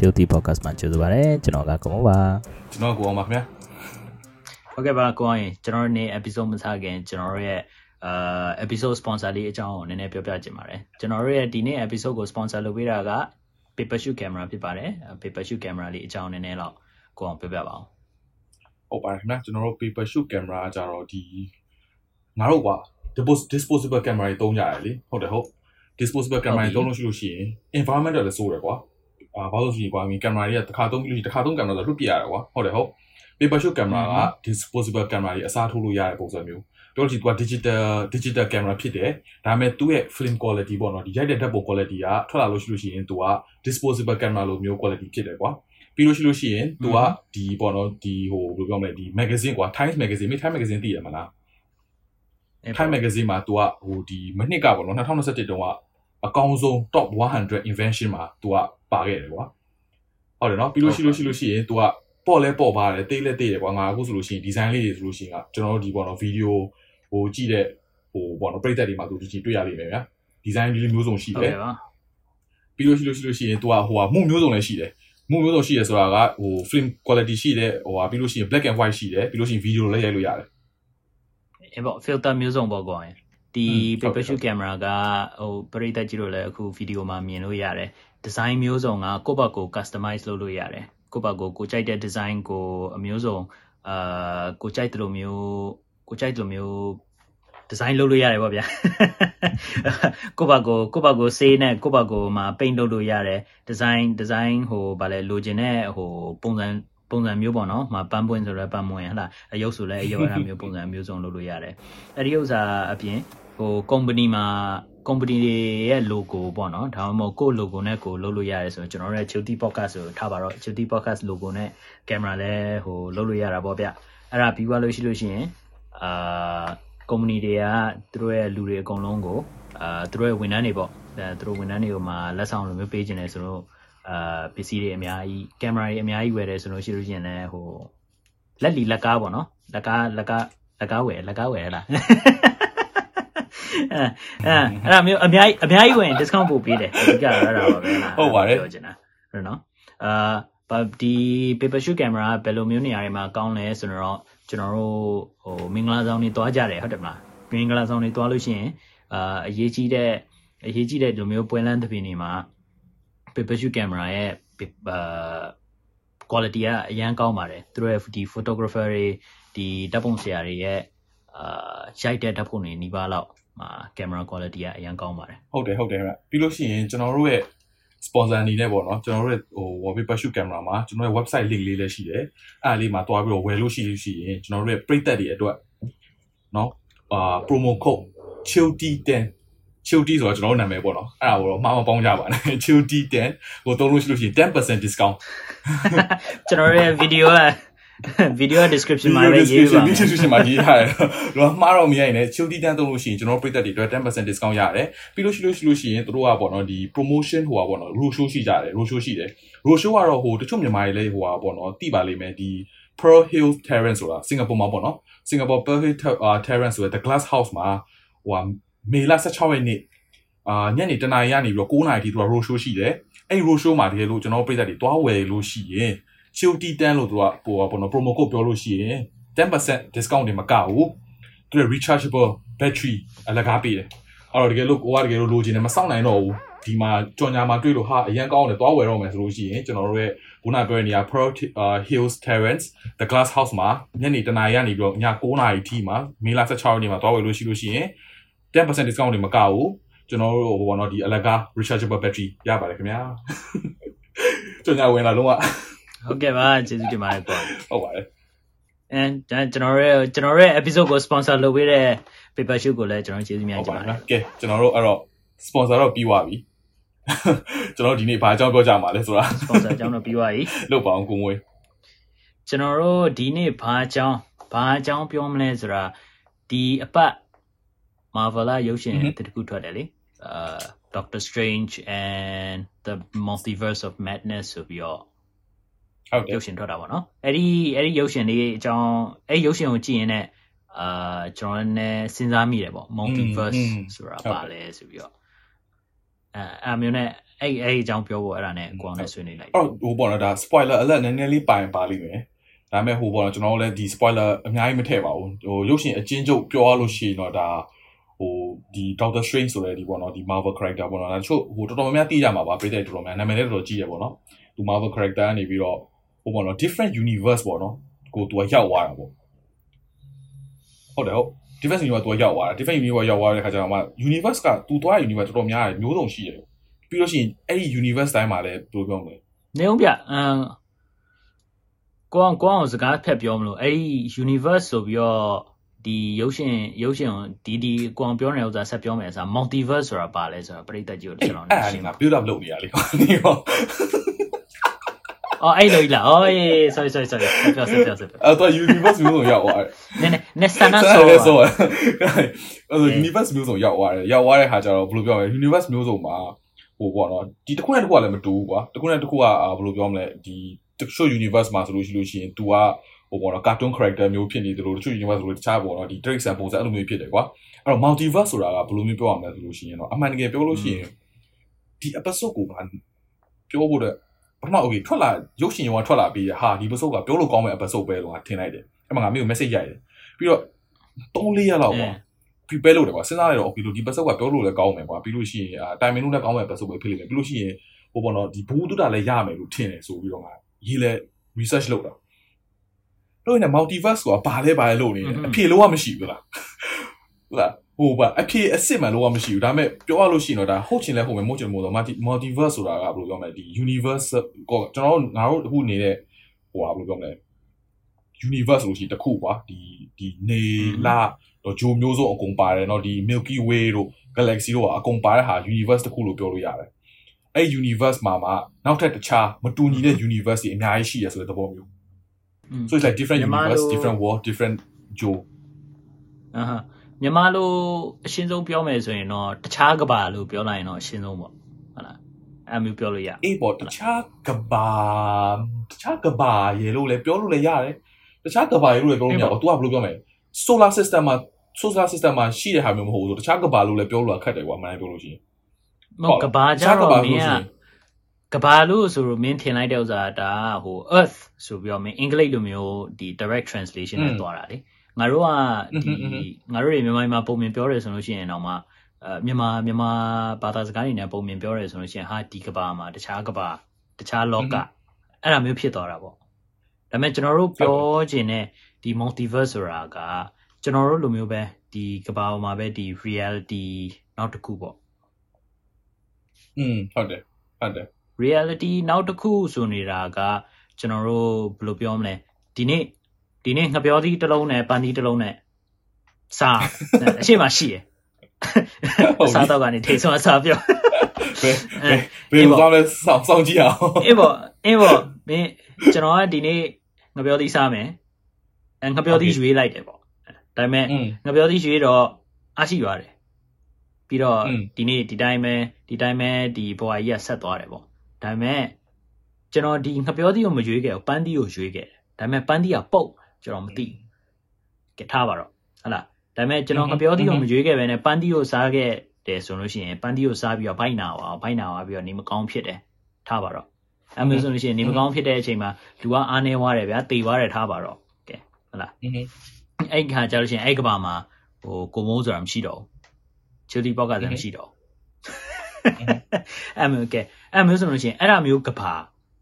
္ဂလာပါ Chilty Podcast မှာကြိုဆိုပါရစေကျွန်တော်ကကိုမောပါကျွန်တော်ကိုအောင်ပါခင်ဗျာဟုတ်ကဲ့ပါကိုအောင်ရင်ကျွန်တော်တို့နေ့ episode မစခင်ကျွန်တော်တို့ရဲ့အာ episode sponsor လေးအကြောင်းကိုနည်းနည်းပြောပြချင်ပါတယ်ကျွန်တော်တို့ရဲ့ဒီနေ့ episode ကို sponsor လုပ်ပေးတာက paper shoot camera ဖြစ်ပါတယ် paper shoot camera လေးအကြောင်းနည်းနည်းတော့ကိုအောင်ပြောပြပါအောင်ဟုတ်ပါတယ်ခင်ဗျာကျွန်တော်တို့ paper shoot camera ကကြတော့ဒီငါတို့က disposable camera တွေသုံးကြရတယ်လေဟုတ်တယ်ဟုတ် disposable camera တွေသုံးလို့ရှိလို့ရှိရင် environment တွေလည်းစိုးတယ်ကွာ အာဘာလို့ရှိရင်ကွာမင်း camera တွေကတစ်ခါသုံးပြီးလို့တစ်ခါသုံး camera ဆိုလွတ်ပြရတယ်ကွာဟုတ်တယ်ဟုတ် paper shoot camera က disposable camera တွေအစားထိုးလို့ရတဲ့ပုံစံမျိုးတို့ဒီကွာ digital digital camera ဖြစ်တယ်ဒါပေမဲ့သူ့ရဲ့ film quality ပေါ့နော်ဒီရိုက်တဲ့ဓာတ်ပုံ quality ကထွက်လာလို့ရှိလို့ရှိရင်သူက disposable camera လိုမျိုး quality ဖြစ်တယ်ကွာပြီးလို့ရှိလို့ရှိရင်သူကဒီပေါ့နော်ဒီဟိုဘယ်လိုပြောမလဲဒီ magazine ကွာ Times magazine မိ Times magazine သိရမလား Time magazine မှာ तू ကဟိုဒီမနှစ်ကပေါ့နော်2021တုန်းကအကောင်းဆုံး top 100 invention မှာ तू က ပါခဲ့တယ်ကွာဟုတ်တယ်နော်ပြီးလို့ရှိလို့ရှိလို့ရှိရင် तू ကပေါ့လဲပေါ့ပါတယ်တိတ်လဲတိတ်တယ်ကွာငါအခုဆိုလို့ရှိရင် design လေးတွေဆိုလို့ရှိရင်ကကျွန်တော်တို့ဒီပေါ့နော် video ဟိုကြည့်တဲ့ဟိုပေါ့နော်ပရိသတ်တွေမှာ तू ဒီတွေ့ရလိမ့်မယ်ဗျာ design လေးမျိုးစုံရှိတယ်ပြီးလို့ရှိလို့ရှိလို့ရှိရင် तू ကဟိုဟာမှုမျိုးစုံလည်းရှိတယ်မှုမျိုးစုံရှိတယ်ဆိုတာကဟို film quality ရှိတယ်ဟိုဟာပြီးလို့ရှိရင် black and white ရှိတယ်ပြီးလို့ရှိရင် video လည်းရိုက်လို့ရတယ်အေးပေါ့ filter မျိုးစုံပေါ့ကွာဒီ paper shoot camera ကဟိုပရိသတ်ကြီးတို့လည်းအခုဗီဒီယိုမှာမြင်လို့ရတယ် design မျိုးစုံကကိုယ့်ဘက်ကို customize လုပ်လို့ရတယ်ကိုယ့်ဘက်ကိုကိုကြိုက်တဲ့ design ကိုအမျိုးစုံအာကိုကြိုက်တယ်လို့မျိုးကိုကြိုက်တယ်လို့မျိုးဒီဇိုင်းလုပ်လို့ရတယ်ပေါ့ဗျာကိုယ့်ဘက်ကိုကိုယ့်ဘက်ကိုစေးနဲ့ကိုယ့်ဘက်ကိုမှာ paint လုပ်လို့ရတယ်ဒီဇိုင်းဒီဇိုင်းဟိုဗာလဲလိုချင်တဲ့ဟိုပုံစံပုံစံမျိုးပေါ့နော်။မှာပန်းပွင့်ဆိုတော့ပန်းပွင့်ဟလာအယုတ်ဆိုလည်းအယုတ်အဲ့ဒါမျိုးပုံစံမျိုးစုံလုပ်လို့ရတယ်။အဲ့ဒီဥစ္စာအပြင် ဟို company မှာ company တွေရဲ့ logo ပေါ့နော်ဒါမှမဟုတ်ကိုယ့် logo နဲ့ကိုလုပ်လို့ရတယ်ဆိုတော့ကျွန်တော်တို့ရဲ့ Chuti podcast ဆိုထားပါတော့ Chuti podcast logo နဲ့ camera လည်းဟိုလုပ်လို့ရတာပေါ့ဗျအဲ့ဒါပြီးသွားလို့ရှိလို့ရှိရင်အာ company တွေကသူတို့ရဲ့လူတွေအကုန်လုံးကိုအာသူတို့ရဲ့ဝန်ထမ်းတွေပေါ့အဲသူတို့ဝန်ထမ်းတွေကိုမှလက်ဆောင်လိုမျိုးပေးခြင်းလဲဆိုတော့အာပစ္စည်းတွေအများကြီးကင်မရာတွေအများကြီးဝယ်တယ်ဆိုလို့ရှိလို့ရှိရင်လည်းဟိုလက်လီလက်ကားပေါ့နော်လက်ကားလက်ကားလက်ကားဝယ်လက်ကားဝယ်လား အဲအဲ့ဒါမျိုးအများကြီးအများကြီးဝင် discount ပို့ပေးတယ်အဓိကအဲ့ဒါပါပဲလားဟုတ်ပါတယ်ပြောချင်တာဟုတ်နော်အာဒီ paper shoot camera ဘယ်လိုမျိုးနေရာတွေမှာကောင်းလဲဆိုတော့ကျွန်တော်တို့ဟိုမင်္ဂလာဆောင်တွေတွားကြတယ်ဟုတ်တယ်မလားမင်္ဂလာဆောင်တွေတွားလို့ရှိရင်အာအရေးကြီးတဲ့အရေးကြီးတဲ့ဒီလိုမျိုးပွဲလန်းသဖြင့်နေမှာ paper shoot camera ရဲ့အာ quality ကအရန်ကောင်းပါတယ်သူတို့ရဲ့ဒီ photographer တွေဒီဓာတ်ပုံဆရာတွေရဲ့အာရိုက်တဲ့ဓာတ်ပုံတွေနီးပါးလောက် မှာ camera quality ကအရန်ကောင်းပါတယ်ဟုတ်တယ်ဟုတ်တယ်ဗျပြီးလို့ရှိရင်ကျွန်တော်တို့ရဲ့ sponsor အနေနဲ့ပေါ့နော်ကျွန်တော်တို့ရဲ့ဟို wallpaper shoot camera မှာကျွန်တော်ရဲ့ website link လေးလည်းရှိတယ်အဲ့ဒါလေးမှာတွားပြီးတော့ဝယ်လို့ရှိလို့ရှိရင်ကျွန်တော်တို့ရဲ့ပရိသတ်တွေအတွက်နော်အာ promo code chilty10 chilty ဆိုတော့ကျွန်တော်တို့နာမည်ပေါ့နော်အဲ့ဒါကိုတော့မှားမပေါင်းကြပါနဲ့ chilty10 ကိုသုံးလို့ရှိလို့ရှိရင်10% discount ကျွန်တော်ရဲ့ video က video description မှာပဲရေးပါ description မှာရေးထားတယ်တော့မှားတော့မရရင်လည်း chilty 10သုံးလို့ရှိရင်ကျွန်တော်ပြည်သက်တွေအတွက်10% discount ရတယ်ပြီးလို့ရှိလို့ရှိလို့ရှိရင်တို့ကပေါ့နော်ဒီ promotion ဟိုပါပေါ့နော် road show ရှိကြတယ် road show ရှိတယ် road show ကတော့ဟိုတချို့မြန်မာတွေလည်းဟိုပါပေါ့နော်တိပါလိမ့်မယ်ဒီ Pearl Hill Terrace ဆိုတာစင်ကာပူမှာပေါ့နော်စင်ကာပူ Pearl Hill Terrace ဆိုတဲ့ The Glass House မှာဟိုမေလ16ရက်နေ့အာညနေတနာရီကနေပြီးတော့9နာရီထိသူက road show ရှိတယ်အဲ့ road show မှာတကယ်လို့ကျွန်တော်ပြည်သက်တွေတွားဝယ်လို့ရှိရင် Chilty 10လို့သူကဟိုပေါ့နော် promo code ပြောလို့ရှိရင်10% discount တွေမကဘူးသူက rechargeable battery အလကားပေးတယ်အဲ့တော့တကယ်လို့ကိုကတကယ်လို့လိုချင်တယ်မစောင့်နိုင်တော့ဘူးဒီမှာကြော်ညာမှာတွေ့လို့ဟာအရန်ကောင်းတယ်သွားဝယ်တော့မယ်ဆိုလို့ရှိရင်ကျွန်တော်တို့ရဲ့ခုနပြောနေရ Pro Hills Terrace The Glass House မှာညနေတနာရီကနေပြီးတော့ည9နာရီထိမှာမေလ16ရက်နေ့မှာသွားဝယ်လို့ရှိလို့ရှိရင်10% discount တွေမကဘူးကျွန်တော်တို့ဟိုဘောနော်ဒီအလကား rechargeable battery ရပါတယ်ခင်ဗျာကျွန်တော်ဝင်လာလုံးဝ ဟုတ်ကဲ့ပါကျေးဇူးတင်ပါတယ်ကွာဟုတ်ပါတယ်အဲကျွန်တော်ရဲ့ကျွန်တော်ရဲ့ episode ကို sponsor လုပ်ပေးတဲ့ paper shoot ကိုလည်းကျွန်တော်ကျေးဇူးများတင်ပါတယ်ကဲကျွန်တော်တို့အဲ့တော့ sponsor တော့ပြီးသွားပြီကျွန်တော်ဒီနေ့ဘာအကြောင်းပြောကြမှာလဲဆိုတာ sponsor အကြောင်းတော့ပြီးသွားပြီလုပ်ပါအောင်ကိုငွေကျွန်တော်တို့ဒီနေ့ဘာအကြောင်းဘာအကြောင်းပြောမလဲဆိုတာဒီအပတ် Marvel ရုပ်ရှင်တခုထွက်တယ်လေအာ Doctor Strange and the Multiverse of Madness ဆိုပြီးတော့ ဟုတ်တယ်ရုပ်ရှင်ထွက်တာပေါ့နော်အဲ့ဒီအဲ့ဒီရုပ်ရှင်လေးအကြောင်းအဲ့ရုပ်ရှင်ကိုကြည့်ရင်လည်းအာကျွန်တော်လည်းစဉ်းစားမိတယ်ပေါ့ multiverse ဆိုတာပါလဲဆိုပြီးတော့အဲအမျိုးနဲ့အဲ့အဲ့အကြောင်းပြောဖို့အဲ့ဒါနဲ့အကောင်နဲ့ဆွေးနွေးလိုက်အော်ဟိုပေါ့နော်ဒါ spoiler alert နည်းနည်းလေးပိုင်ပါလိမ့်မယ်ဒါပေမဲ့ဟိုပေါ့နော်ကျွန်တော်တို့လည်းဒီ spoiler အများကြီးမထည့်ပါဘူးဟိုရုပ်ရှင်အချင်းချုပ်ပြောရလို့ရှိရင်တော့ဒါဟိုဒီ Doctor Strange ဆိုတဲ့ဒီပေါ့နော်ဒီ Marvel character ပေါ့နော်ဒါချို့ဟိုတော်တော်များများသိကြမှာပါပြည်တဲ့တော်တော်များနာမည်လည်းတော်တော်ကြီးရပေါ့နော်သူ Marvel character ကနေပြီးတော့ ဟိုပေါ့နော် different universe ပေါ့နော်ကိုသူကရောက်သွားတာပေါ့ဟုတ်တယ်ဟုတ် different universe သူကရောက်သွားတာ different universe ရောက်သွားတဲ့ခါကျတော့မှ universe ကသူသွားတဲ့ universe တော်တော်များတယ်မျိုးစုံရှိတယ်ပြီးလို့ရှိရင်အဲ့ဒီ universe တိုင်းမှာလည်းဘယ်လိုပြောမလဲနေအောင်ပြအမ်ကိုအောင်ကိုအောင်စကားဖက်ပြောမလို့အဲ့ဒီ universe ဆိုပြီးတော့ဒီရုပ်ရှင်ရုပ်ရှင်ဒီဒီကိုအောင်ပြောနေဥစ္စာဆက်ပြောမယ်ဆိုတော့ multiverse ဆိုတာပါလဲဆိုတော့ပရိသတ်ကြီးကိုကျွန်တော်အဲ့ဒါလေးငါ build up လုပ်နေရလေကွာနေရော အော်အဲ့လိုကြီးလားအော်အေး sorry sorry sorry ပြောစပြောစအဲ့တော့ universe မျိုးစုံရောက်သွားတယ်နည်းနည်းနည်းစနာဆိုဆိုအဲ့တော့ universe မျိုးစုံရောက်သွားတယ်ရောက်သွားတဲ့ခါကျတော့ဘယ်လိုပြောမလဲ universe မျိုးစုံမှာဟိုပေါ့နော်ဒီတစ်ခုနဲ့တစ်ခုကလည်းမတူဘူးကွာတစ်ခုနဲ့တစ်ခုကဘယ်လိုပြောမလဲဒီတချို့ universe မှာဆိုလို့ရှိလို့ရှိရင် तू ကဟိုပေါ့နော် cartoon character မျိုးဖြစ်နေတယ်လို့တချို့ universe ဆိုလို့တခြားပေါ့နော်ဒီ trick ဆန်ပုံစံအဲ့လိုမျိုးဖြစ်တယ်ကွာအဲ့တော့ multiverse ဆိုတာကဘယ်လိုမျိုးပြောရမလဲဆိုလို့ရှိရင်တော့အမှန်တကယ်ပြောလို့ရှိရင်ဒီ episode ကိုပြောဖို့တဲ့ ပထမ okay ထွက်လာရုပ်ရှင်ရောထွက်လာပြီးဟာဒီ episode ကပြောလို့ကောင်းမဲ့ episode ပဲလို့ငါထင်လိုက်တယ်အဲ့မှာငါမျိုး message ရိုက်တယ်ပြီးတော့3-4ရက်လောက်ပေါ့ prepare လုပ်တယ်ကွာစဉ်းစားလိုက်တော့ okay လို့ဒီ episode ကပြောလို့လည်းကောင်းမယ်ကွာပြီးလို့ရှိရင် timing လို့လည်းကောင်းမဲ့ episode ပဲဖြစ်လိမ့်မယ်ပြီးလို့ရှိရင်ဟိုပေါ့နော်ဒီဘူးတုတာလည်းရမယ်လို့ထင်တယ်ဆိုပြီးတော့ငါရေးလဲ research လုပ်တာတို့နေ multiverse ဆိုတာဘာလဲဘာလဲလို့နေတယ်အဖြေလို့ကမရှိဘူးလားဟုတ်လား ဟိုပါအဖြေအစ်စ်မှန်လို့ကမရှိဘူးဒါပေမဲ့ပြောရလို့ရှိရင်တော့ဒါဟုတ်ချင်လဲဟုတ်မယ်မဟုတ်ချင်မို့တော့ multiverse ဆိုတာကဘယ်လိုပြောမလဲဒီ universe ကိုကျွန်တော်တို့ငါတို့အခုနေတဲ့ဟိုဟာဘယ်လိုပြောမလဲ universe လို့ရှိရင်တခုကွာဒီဒီနေလာတော့ဂျိုမျိုးစုံအကုန်ပါတယ်เนาะဒီ Milky Way တို့ Galaxy တို့ကအကုန်ပါတဲ့ဟာ universe တခုလို့ပြောလို့ရတယ်အဲ့ universe မှာမှနောက်ထပ်တခြားမတူညီတဲ့ universe တွေအများကြီးရှိရဆိုတဲ့သဘောမျိုး so it's like different universe different world different Joe အာဟာ မြန်မာလိုအရှင်းဆုံးပြောမယ်ဆိုရင်တော့တခြားကဘာလို့ပြောလိုက်ရင်တော့အရှင်းဆုံးပေါ့ဟုတ်လားအဲ့မျိုးပြောလို့ရအေးပေါ့တခြားကဘာတခြားကဘာရေလို့လည်းပြောလို့လည်းရတယ်တခြားကဘာရေလို့လည်းပြောလို့မရဘူး तू ကဘယ်လိုပြောမလဲ solar system မှာ solar system မှာရှိတဲ့ဟာမျိုးမဟုတ်ဘူးတခြားကဘာလို့လည်းပြောလို့ခက်တယ်ကွာမနိုင်ပြောလို့ရှိရင်မဟုတ်ကဘာကြတော့မင်းကကဘာလို့ဆိုတော့မင်းထင်လိုက်တဲ့ဥစ္စာဒါဟို earth ဆိုပြီးတော့မင်းအင်္ဂလိပ်လိုမျိုးဒီ direct translation နဲ့တွားတာလေ ငါတို့ကဒီငါတို့တွေမြန်မာမှာပုံမြင်ပြောတယ်ဆိုလို့ရှိရင်တော့မှအဲမြန်မာမြန်မာဘာသာစကားတွေနဲ့ပုံမြင်ပြောတယ်ဆိုလို့ရှိရင်ဟာဒီကဘာမှာတခြားကဘာတခြားလောကအဲ့ဒါမျိုးဖြစ်သွားတာပေါ့ဒါပေမဲ့ကျွန်တော်တို့ပြောခြင်းနဲ့ဒီ multiverse ဆိုတာကကျွန်တော်တို့လိုမျိုးပဲဒီကဘာမှာပဲဒီ reality နောက်တစ်ခုပေါ့อืมဟုတ်တယ်ဟုတ်တယ် reality နောက်တစ်ခုဆိုနေတာကကျွန်တော်တို့ဘယ်လိုပြောမလဲဒီနေ့ ဒီနေ့ငပြောသီးတစ်လုံးနဲ့ပန်းသီးတစ်လုံးနဲ့စားအရှိမရှိရယ်စားတော့ကနေထိဆုံးအစားပြောဘယ်ဘယ်လိုလဲစောင့်စောင့်ကြည့်အောင်အေးပေါ့အေးပေါ့မင်းကျွန်တော်ကဒီနေ့ငပြောသီးစားမယ်အဲငပြောသီးရွေးလိုက်တယ်ပေါ့ဒါပေမဲ့ငပြောသီးရွေးတော့အားရှိရတယ်ပြီးတော့ဒီနေ့ဒီတိုင်းပဲဒီတိုင်းပဲဒီဘွားကြီးကဆက်သွားတယ်ပေါ့ဒါပေမဲ့ကျွန်တော်ဒီငပြောသီးကိုမရွေးခဲ့ဘူးပန်းသီးကိုရွေးခဲ့တယ်ဒါပေမဲ့ပန်းသီးကပုတ် ကျွန်တော်မသိကဲထားပါတော့ဟုတ်လားဒါပေမဲ့ကျွန်တော်ငပြောသီးကိုမရွေးခဲ့ပဲနဲ့ပန်းသီးကိုစားခဲ့တယ်ဆိုလို့ရှိရင်ပန်းသီးကိုစားပြီးတော့ဘိုက်နာပါဘိုက်နာပါပြီးတော့နေမကောင်းဖြစ်တယ်ထားပါတော့အဲမျိုးဆိုလို့ရှိရင်နေမကောင်းဖြစ်တဲ့အချိန်မှာလူကအားနေသွားတယ်ဗျာတေသွားတယ်ထားပါတော့ကဲဟုတ်လားအဲ့ခါကျလို့ရှိရင်အဲ့ကဘာမှာဟိုကိုမိုးဆိုတာမရှိတော့ဘူးချီလီပေါက်ကလည်းမရှိတော့အဲ့မျိုးကဲအဲ့မျိုးဆိုလို့ရှိရင်အဲ့ဒါမျိုးကဘာ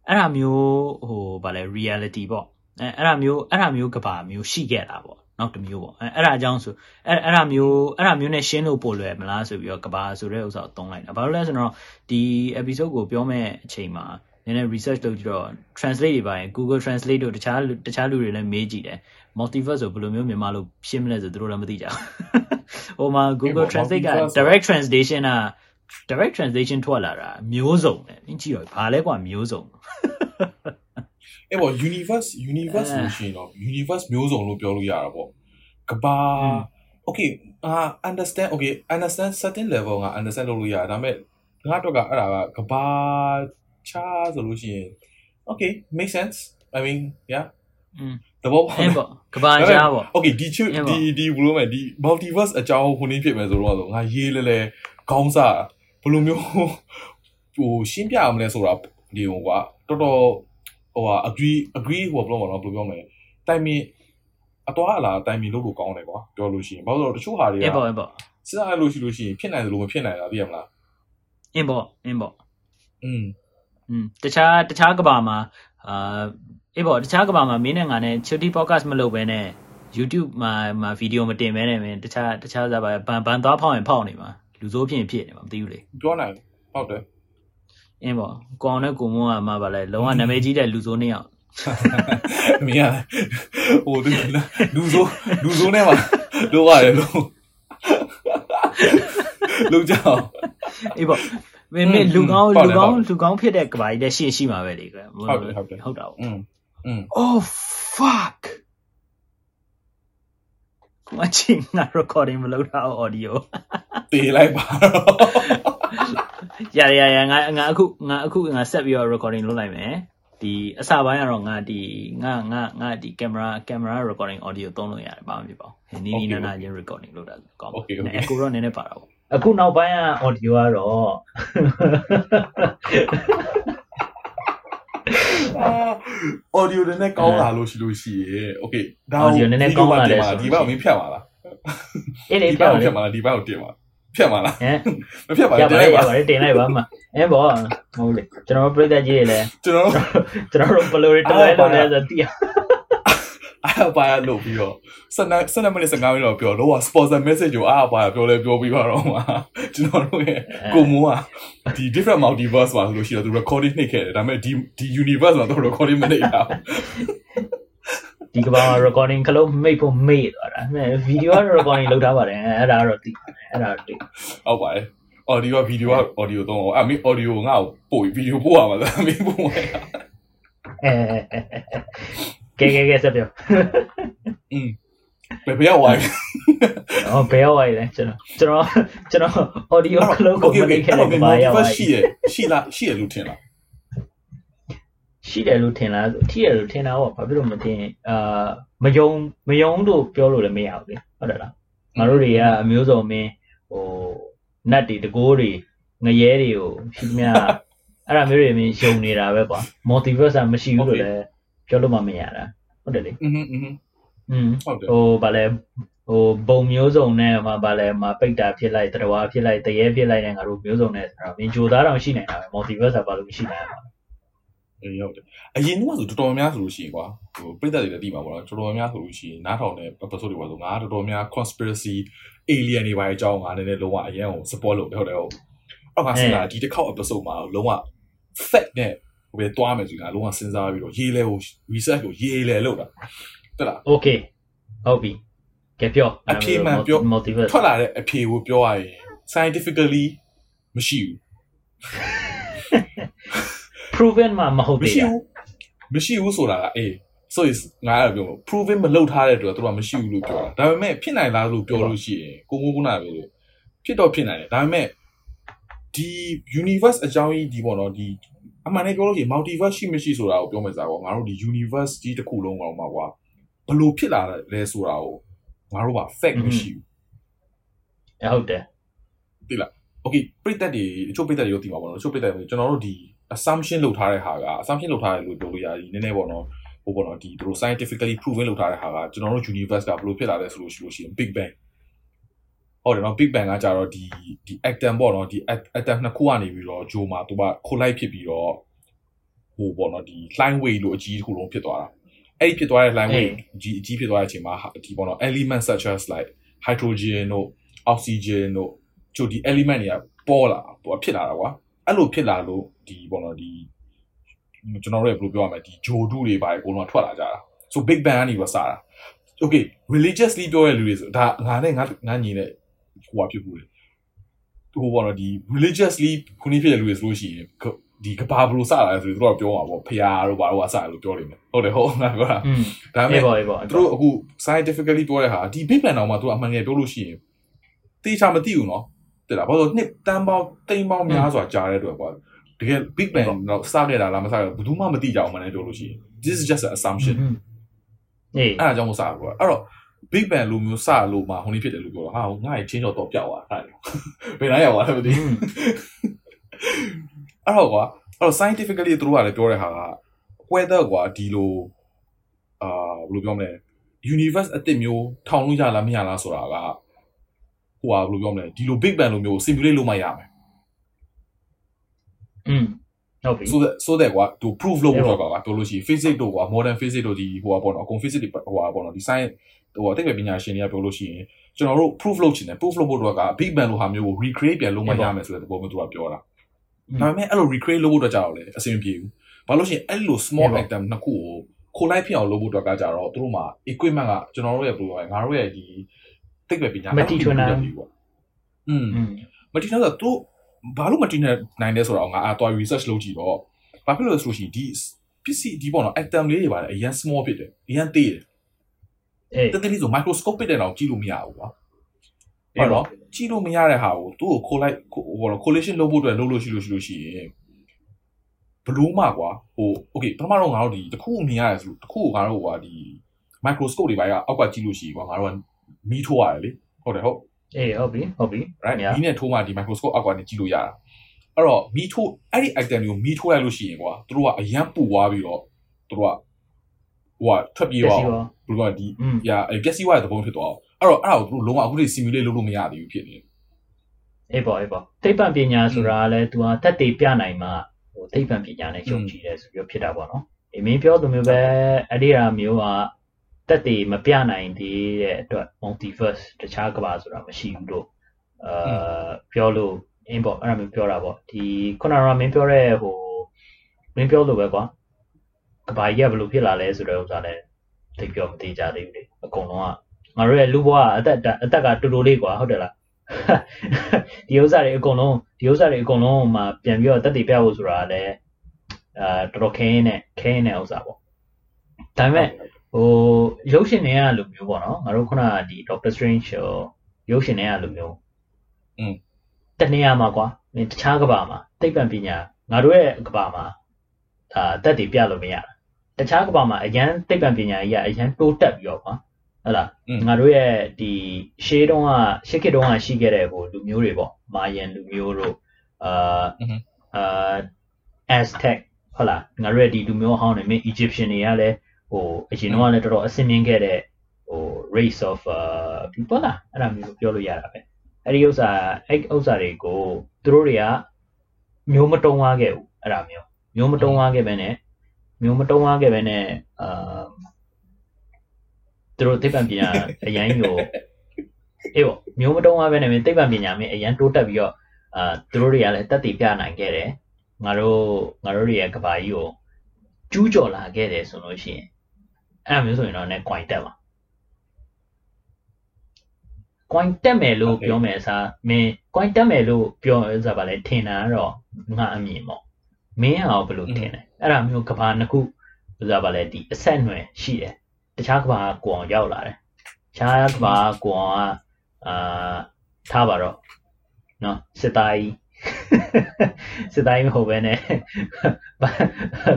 အဲ့ဒါမျိုးဟိုဗာလဲ reality ပေါ့ အဲအဲ့ဒါမျိုးအဲ့ဒါမျိုးကဘာမျိုးရှိခဲ့တာပေါ့နောက်တစ်မျိုးပေါ့အဲအဲ့ဒါအကြောင်းဆိုအဲ့အဲ့ဒါမျိုးအဲ့ဒါမျိုးနဲ့ရှင်းလို့ပို့လွယ်မလားဆိုပြီးတော့ကဘာဆိုတဲ့ဥစ္စာကိုသုံးလိုက်တာဘာလို့လဲဆိုတော့ဒီ episode ကိုပြောမဲ့အချိန်မှာနည်းနည်း research လုပ်ကြည့်တော့ translate တွေပါရင် Google Translate တို့တခြားတခြားလူတွေလည်းမေးကြည့်တယ် multiverse ဆိုဘယ်လိုမျိုးမြန်မာလိုရှင်းမလဲဆိုသူတို့လည်းမသိကြဘူးဟိုမှာ Google Translate က direct translation က direct translation ထွက်လာတာမျိုးစုံတယ်အင်းကြည့်တော့ဘာလဲကွာမျိုးစုံ အဲ့ပေါ့ universe universe လို့ရှိရင်တော့ universe မျိုးစုံလို့ပြောလို့ရတာပေါ့ကဘာ okay အာ understand okay understand certain level က understand လုပ်လို့ရတယ်ဒါပေမဲ့ငါတော့ကအဲ့ဒါကကဘာချာဆိုလို့ရှိရင် okay make sense i mean yeah တဘောပေါ့အဲ့ပေါ့ကဘာချာပေါ့ okay ဒီချဒီဒီဘလို့မဲ့ဒီ multiverse အကြောင်းဟိုနည်းဖြစ်မယ်ဆိုတော့ငါရေးလဲလဲခေါင်းစားဘယ်လိုမျိုးဟိုရှင်းပြအောင်လဲဆိုတာဒီဟိုကွာတော်တော် ဟိုဟာ agree agree ဟိုဘယ်လိုမလဲဘယ်လိုပြောမလဲတိုင်မင်အတော်အလားတိုင်မင်လို့လို့ကောင်းတယ်ကွာပြောလို့ရှိရင်ဘာလို့လဲတချို့ဟာတွေက အင်းပေါ့အင်းပေါ့ စဉ်းစားရလို့ရှိလို့ရှိရင်ဖြစ်နိုင်တယ်လို့မဖြစ်နိုင်တာသိရမလား အင်းပေါ့အင်းပေါ့ อืม อืมတခြားတခြားကဘာမှာအာအေးပေါ့တခြားကဘာမှာမင်းနဲ့ငါနဲ့ Chutty podcast မလုပ်ဘဲနဲ့ YouTube မှာမှာဗီဒီယိုမတင်ဘဲနဲ့မင်းတခြားတခြားစားပါဘန်ဘန်သွားဖောက်ရင်ဖောက်နေမှာလူစိုးဖြစ်ရင်ဖြစ်နေမှာမသိဘူးလေ ပြောနိုင်ဟုတ်တယ် အင်းပေါ့ကိုအောင်နဲ့ကိုမွန်းကမှပါလဲလုံးဝနာမည်ကြီးတဲ့လူစိုးနှစ်ယောက် မင်းကဟိုဒီလူဆိုးလူဆိုးနဲ့ပါလို့ရတယ်လို့လူကြောင် အေးပေါ့မင်းမင်းလူကောင်း ဟုတ်တယ် လူကောင်း ဟုတ်တယ် လူကောင်းဖြစ်တဲ့ကဘာကြီးလည်းရှင်းရှိမှာပဲလေကွာ ဟုတ်တယ်ဟုတ်တယ် ဟုတ်တာပေါ့ อืมอืม Oh fuck မချင်းငါ recording မလုပ်တာ audio တေးလိုက်ပါတော့ ရရရငါငါအခုငါအခုငါဆက်ပြီးတော့ recording လုပ်လိုက်မယ်ဒီအစပိုင်းကတော့ငါဒီငါငါငါဒီ camera camera recording audio သုံးလို့ရတယ်ဘာမှမဖြစ်ပါဘူးနီးနီးနားနားချင်း recording လုပ်တာကောင်းပါ Okay, okay. အခုတော့နည်းနည်းပါတာပေါ့အခုနောက်ပိုင်းက audio ကတော့အာ audio တွေနဲ့ကောင်းလာလို့ရှိလို့ရှိရေ okay ဒါ audio နည်းနည်းကောင်းလာတယ်ဆိုလို့ဒီဘက်ကိုမင်းဖြတ်ပါလားအေးလေဒီဘပြောက်င်းကိုလေဖြတ်ပါလားဒီဘက်ကိုတင်ပါ ဖြတ်ပါလားဟမ်မဖြတ်ပါရဘူးပါတင်လေလိုက်ပါရပါလေတင်လိုက်ပါမအဲဘောဟုတ်လေကျွန်တော်တို့ပြိတ္တကြီးတွေလည်းကျွန်တော်တို့ကျွန်တော်တို့ဘယ်လိုတွေတွဲလို့လဲဆိုတော့သိရအားပါရလို့ပြီးတော့12 12မိနစ်15မိနစ်တော့ပြောတော့ sponsor message ကိုအားပါရပြောလဲပြောပြီးပါတော့မှာကျွန်တော်တို့ရဲ့ကိုမိုးကဒီ different multiverse မှာဆိုလို့ရှိတော့သူ recording နှိပ်ခဲ့တယ်ဒါပေမဲ့ဒီဒီ universe မှာသူ recording မနှိပ်တာဘူး ဒီကဘာ recording ခလုံးမိတ်ဖို့မေ့သွားတာအဲဗီဒီယိုက recording လုပ်ထားပါတယ်အဲ့ဒါတော့သိအဲ့ဒါတော့သိဟုတ်ပါတယ် audio က video က audio တော့အဲ့မင်း audio ကိုငါ့ကိုပို့ပြီး video ပို့ရမှာလားမင်းပို့မှာအဲကဲကဲကဲဆက်ပြောဘယ်ဘယ်ရောက်သွားလဲဟောဘယ်ရောက်သွားလဲကျွန်တော်ကျွန်တော်ကျွန်တော် audio ခလုံးကိုမနေခဲ့တဲ့ကဘာရောက်သွားရှိရရှိလားရှိရလို့ထင်လား ရှိတယ်လို့ထင်လားထိတယ်လို့ထင်တာပေါ့ဘာဖြစ်လို့မထင်အာမယုံမယုံလို့ပြောလို့လည်းမရဘူးလေဟုတ်တယ်လားငါတို့တွေကအမျိုးစုံမင်းဟိုနတ်တွေတကိုးတွေငရဲတွေကိုရှိသမျှအဲ့ဒါမျိုးတွေမင်းယုံနေတာပဲကွာ multiverse ကမရှိဘူးလို့လည်းပြောလို့မှမရတာဟုတ်တယ်လေ อืมอืม อืม ဟုတ်တယ် ဟိုဗာလဲဟိုဘုံမျိုးစုံနဲ့မှဗာလဲမပိတ်တာဖြစ်လိုက်တရဝါဖြစ်လိုက်တရေဖြစ်လိုက်တဲ့ငါတို့မျိုးစုံနဲ့ဆိုတော့မင်းဂျိုသားတောင်ရှိနေတာပဲ multiverse ကဘာလို့မရှိနိုင်မှာ အေးဟုတ်တယ်အရင်ကဆိုတော်တော်များဆိုလို့ရှိရင်ကွာဟိုပြိတ္တတွေလည်းသိမှာပေါ့နော်တော်တော်များဆိုလို့ရှိရင်နားထောင်တဲ့ episode တွေပါဆိုငါတော်တော်များ conspiracy alien တွေပါအကြောင်းငါနည်းနည်းလုံးဝအရင်ကို support လုပ်တယ်ဟုတ်တယ်ဟုတ်အောက်ကစဉ်းစားဒီတစ်ခေါက် episode မှာလုံးဝ fact နဲ့ဟိုပဲတွားမယ်ဆိုရင်ငါလုံးဝစဉ်းစားပြီးတော့ရေးလဲကို research ကိုရေးလဲလုပ်တာတက်လား okay ဟုတ်ပြီကဲပြောအဖြေမှန်ပြော multiverse ထွက်လာတဲ့အဖြေကိုပြောရရင် scientifically မရှိဘူး proven မှာမဟုတ်မသေးရှိတာဘူးမရှိဘူးဆိုတာကအေး so is ငါအဲ့လိုပြော proven မလုပ်ထားတဲ့အတွက်သူကမရှိဘူးလို့ပြောတာဒါပေမဲ့ဖြစ်နိုင်လားလို့ပြောလို့ရှိရင်ကိုကိုကုနာပဲလို့ဖြစ်တော့ဖြစ်နိုင်တယ်ဒါပေမဲ့ဒီ universe အကြောင်းကြီးဒီပေါ့နော်ဒီအမှန်တကယ်ပြောလို့ရှိရင် multiverse ရှိမရှိဆိုတာကိုပြောမယ်စားပေါ့ငါတို့ဒီ universe ကြီးတစ်ခုလုံးကောင်မှာကွာဘလို့ဖြစ်လာလဲဆိုတာကိုငါတို့က fact မရှိဘူးအဲ့ဟုတ်တယ် okay ပြိတက်တွေအချို့ပြိတက်တွေရောသိမှာပေါ့နော်အချို့ပြိတက်တွေကျွန်တော်တို့ဒီ assumption လုပ်ထားတဲ့ဟာက assumption လုပ်ထားတယ်လို့ပြောလို့ရတယ်နည်းနည်းပေါ့နော်ဟိုပေါ့နော်ဒီသူတို့ scientifically proven လုပ်ထားတဲ့ဟာကကျွန်တော်တို့ universe ကဘယ်လိုဖြစ်လာလဲဆိုလို့ရှိလို့ရှိရင် big bang ဟုတ်တယ်နော် big bang ကကြတော့ဒီဒီ atom ပေါ့နော်ဒီ atom နှစ်ခုကနေပြီးတော့ဂျိုမှာသူက collide ဖြစ်ပြီးတော့ဟိုပေါ့နော်ဒီ line wave လို့အကြီးတစ်ခုလုံးဖြစ်သွားတာအဲ့ဒီဖြစ်သွားတဲ့ line wave ကြီးအကြီးဖြစ်သွားတဲ့အချိန်မှာဒီပေါ့နော် element such as like hydrogen တို့ oxygen တို့ချို့ဒီ element တွေကပေါ်လာပေါ်ဖြစ်လာတာကွာ အဲ့လိုဖြစ်လာလို့ဒီပေါ့နော်ဒီကျွန်တော်တို့ဘယ်လိုပြောရမလဲဒီဂျိုဒုတွေပါအကုန်လုံးထွက်လာကြတာ so big bang ကနေပြီးစတာ okay religiously ပြောရတဲ့လူတွေဆိုဒါငါနဲ့ငါငါညီနဲ့ဟိုပါဖြစ်ဘူးလေဟိုပေါ့နော်ဒီ religiously ခုနဖြစ်တဲ့လူတွေဆိုလို့ရှိရင်ဒီကဘာဘလို့စလာလဲဆိုတော့သူတို့ကပြောမှာပေါ့ဖျားတို့ဘာလို့ကစတယ်လို့ပြောနေတယ်ဟုတ်တယ်ဟုတ်ငါပြောတာอืมဒါပေအေးမဲ့ပေါ့အေးပေါ့သူတို့အခု scientifically ပြောတဲ့ဟာဒီ big bang တော့မှသူကအမှန်ငယ်ပြောလို့ရှိရင်တေချာမသိဘူးနော် တဲ့လားဘာလို့နှစ်တန်းပေါင်းတိမ်ပေါင်းများစွာကြာတဲ့အတွက်ကွာတကယ် big bang တော့စခဲ့တာလားမစခဲ့ဘူးဘူးမှမသိကြအောင်မှလည်းပြောလို့ရှိရင် this is just an assumption အေးအဲ့ဒါကြောင့်မစဘူးကွာအဲ့တော့ big bang လိုမျိုးစလို့မှဟိုနေ့ဖြစ်တယ်လို့ပြောတော့ဟာငါ့ရဲ့ချင်းချော်တော့ပျောက်သွားတာအဲ့ဒါဘယ်နိုင်ရောက်သွားလဲမသိဘူးအဲ့အဲ့တော့ကွာအဲ့တော့ scientifically သူတို့ကလည်းပြောတဲ့ဟာက weather ကွာဒီလိုအာဘယ်လိုပြောမလဲ universe အစ်စ်မျိုးထောင်လို့ရလားမရလားဆိုတာက ဟိုဟာဘယ်လိုပြောမလဲဒီလို big bang လိုမျိုး simulate လုပ်မှရမယ်อืมဟုတ်ပြီ so that so that ကွာသူ proof လုပ်ဖို့တော့ကွာပြောလို့ရှိရင် physics တို့ကွာ modern physics တို့ဒီဟိုဟာပေါ့နော်အကုန် physics တွေဟိုဟာပေါ့နော်ဒီ science ဟိုဟာတိတ်ပဲပညာရှင်တွေကပြောလို့ရှိရင်ကျွန်တော်တို့ proof လုပ်ချင်တယ် proof လုပ်ဖို့တော့က big bang လိုဟာမျိုးကို recreate ပြန်လုပ်မှရမယ်ဆိုတဲ့သဘောမျိုးသူကပြောတာဒါပေမဲ့အဲ့လို recreate လုပ်ဖို့တော့ကြတော့လေအဆင်မပြေဘူးဘာလို့ရှိရင်အဲ့လို small item နှစ်ခုကိုခိုလိုက်ဖြစ်အောင်လုပ်ဖို့တော့ကကြတော့သူတို့မှာ equipment ကကျွန်တော်တို့ရဲ့ဘယ်လိုလဲငါတို့ရဲ့ဒီ သိပ္ပံပညာမတီထွန်းတာပေါ့อืมမတီထွန်းတာသူဘာလို့မတီထွန်းနိုင်လဲဆိုတော့ငါအသွား research လုပ်ကြည့်တော့ဘာဖြစ်လို့ဆိုလို့ရှိရင်ဒီပစ္စည်းဒီပေါ့နော် atom လေးတွေပါတယ်အရင် small ဖြစ်တယ်အရင်သေးတယ်အဲတကယ်လို့ microscope တဲ့တော့ကြည့်လို့မရဘူးကွာဟုတ်တော့ကြည့်လို့မရတဲ့ဟာကိုသူ့ကိုခိုးလိုက်ဟို collision လုပ်ဖို့အတွက်လုပ်လို့ရှိလို့ရှိလို့ရှိရင်ဘလို့မှကွာဟို okay ပထမတော့ငါတို့ဒီတစ်ခုမြင်ရတယ်ဆိုတစ်ခုကိုငါတို့ကွာဒီ microscope တွေပိုင်းကအောက်ကကြည့်လို့ရှိကွာငါတို့က မီးထိုးရတယ်လေဟုတ်တယ်ဟုတ် အေးဟုတ်ပြီဟုတ်ပြီ right Yeah. မီးနဲ့ထိုးမှဒီ microscope အောက်ကနေကြည့်လို့ရတာအဲ့တော့မီးထိုးအဲ့ဒီ item ကိုမီးထိုးလိုက်လို့ရှိရင်ကွာသူတို့ကအရန်ပူသွားပြီးတော့သူတို့ကဟိုကထွက်ပြေး ပျက် သွား စီး အောင် ပါ ဘယ်လိုကဒီ อืม ။ရာအဲ့ပျက်စီးသွားတဲ့သဘောဖြစ်သွားအောင်။အဲ့တော့အဲ့ဒါကိုသူတို့လုံးဝအခုထိ simulate လုပ်လို့မရသေးဘူးဖြစ်နေတယ် အေးပေါ့အေးပေါ့သိပ္ပံပညာဆိုတာကလည်း तू ဟာတက်သေးပြနိုင်မှဟိုသိပ္ပံပညာနဲ့ယုံကြည်တယ်ဆိုပြီးတော့ဖြစ်တာပေါ့နော်အေးမင်းပြောသူမျိုးပဲအဲ့ဒီဟာမျိုးက တက်သေးမပြနိုင်သေးတဲ့အတွက် multiverse တခြားကမ္ဘာဆိုတာမရှိဘူးလို့အာပြောလို့အင်းပေါ့အဲ့ဒါမျိုးပြောတာပေါ့ဒီခုနကမင်းပြောတဲ့ဟိုမင်းပြောလို့ပဲကွာကမ္ဘာကြီးကဘယ်လိုဖြစ်လာလဲဆိုတဲ့ဥစ္စာလည်းသိပြောမသေးကြသေးဘူးလေအကုန်လုံးကငါတို့ရဲ့လူဘဝကအသက်အသက်ကတူတူလေးကွာဟုတ်တယ်လားဒီဥစ္စာတွေအကုန်လုံးဒီဥစ္စာတွေအကုန်လုံးမှာပြန်ပြီးတော့တက်တည်ပြဖို့ဆိုတာကလည်းအာတော်တော်ခင်းနဲ့ခင်းနဲ့ဥစ္စာပေါ့ဒါပေမဲ့ ဟိုရုပ်ရှင်တွေကလိုမျိုးပေါ့နော်ငါတို့ခုနကဒီ Doctor Strange ရုပ်ရှင်တွေကလိုမျိုးอืมတနေရာမှာကွာတခြားကဘာမှာသိပ္ပံပညာငါတို့ရဲ့ကဘာမှာဒါအသက်တွေပြလို့မရတာတခြားကဘာမှာအရန်သိပ္ပံပညာကြီးကအရန်တိုးတက်ပြီးတော့ကွာဟုတ်လားငါတို့ရဲ့ဒီရှေးတုန်းကရှေးခေတ်တုန်းကရှိခဲ့တဲ့ဟိုလူမျိုးတွေပေါ့မာယန်လူမျိုးတို့အာအာ Aztec ဟုတ်လားငါတို့ရဲ့ဒီလူမျိုးဟောင်းတွေမင်း Egyptian တွေကလည်း ဟိုအရင်တော့ကလည်းတော်တော်အဆင်မြင့်ခဲ့တဲ့ဟို race of uh, people လားအဲ့ဒါမျိုးပြောလို့ရတာပဲအဲ့ဒီဥစ္စာအဲ့ဥစ္စာတွေကိုသူတို့တွေကမျိုးမတုံးသွားခဲ့ဘူးအဲ့ဒါမျိုးမျိုးမတုံးသွားခဲ့ပဲနဲ့မျိုးမတုံးသွားခဲ့ပဲနဲ့အာသူတို့သိပ္ပံပညာအရင်ကိုအေးပေါ့မျိုးမတုံးသွားပဲနဲ့မင်းသိပ္ပံပညာမင်းအရင်တိုးတက်ပြီးတော့အာသူတို့တွေကလည်းတက်တည်ပြနိုင်ခဲ့တယ်ငါတို့ငါတို့တွေရဲ့ကဘာကြီးကိုကျူးကျော်လာခဲ့တယ်ဆိုလို့ရှိရင် အဲ့ဒါမျိုးဆိုရင်တော့ ਨੇ coin တက်ပါ coin တက်မယ်လို့ Okay. ပြောမယ်အစားမင်း coin တက်မယ်လို့ပြောဥစားပါလေထင်တာကတော့ငါအမြင်ပေါ့မင်းဟာဘယ်လိုထင်လဲအဲ့ဒါမျိုးကဘာနှစ်ခုဥစားပါလေဒီအဆက်အနွယ်ရှိတယ်တခြားကဘာကကိုအောင်ရောက်လာတယ်တခြားကဘာကကိုအောင်ကအာထားပါတော့နော်စစ်သားကြီးစစ်သားကြီးမဟုတ်ပဲနဲ့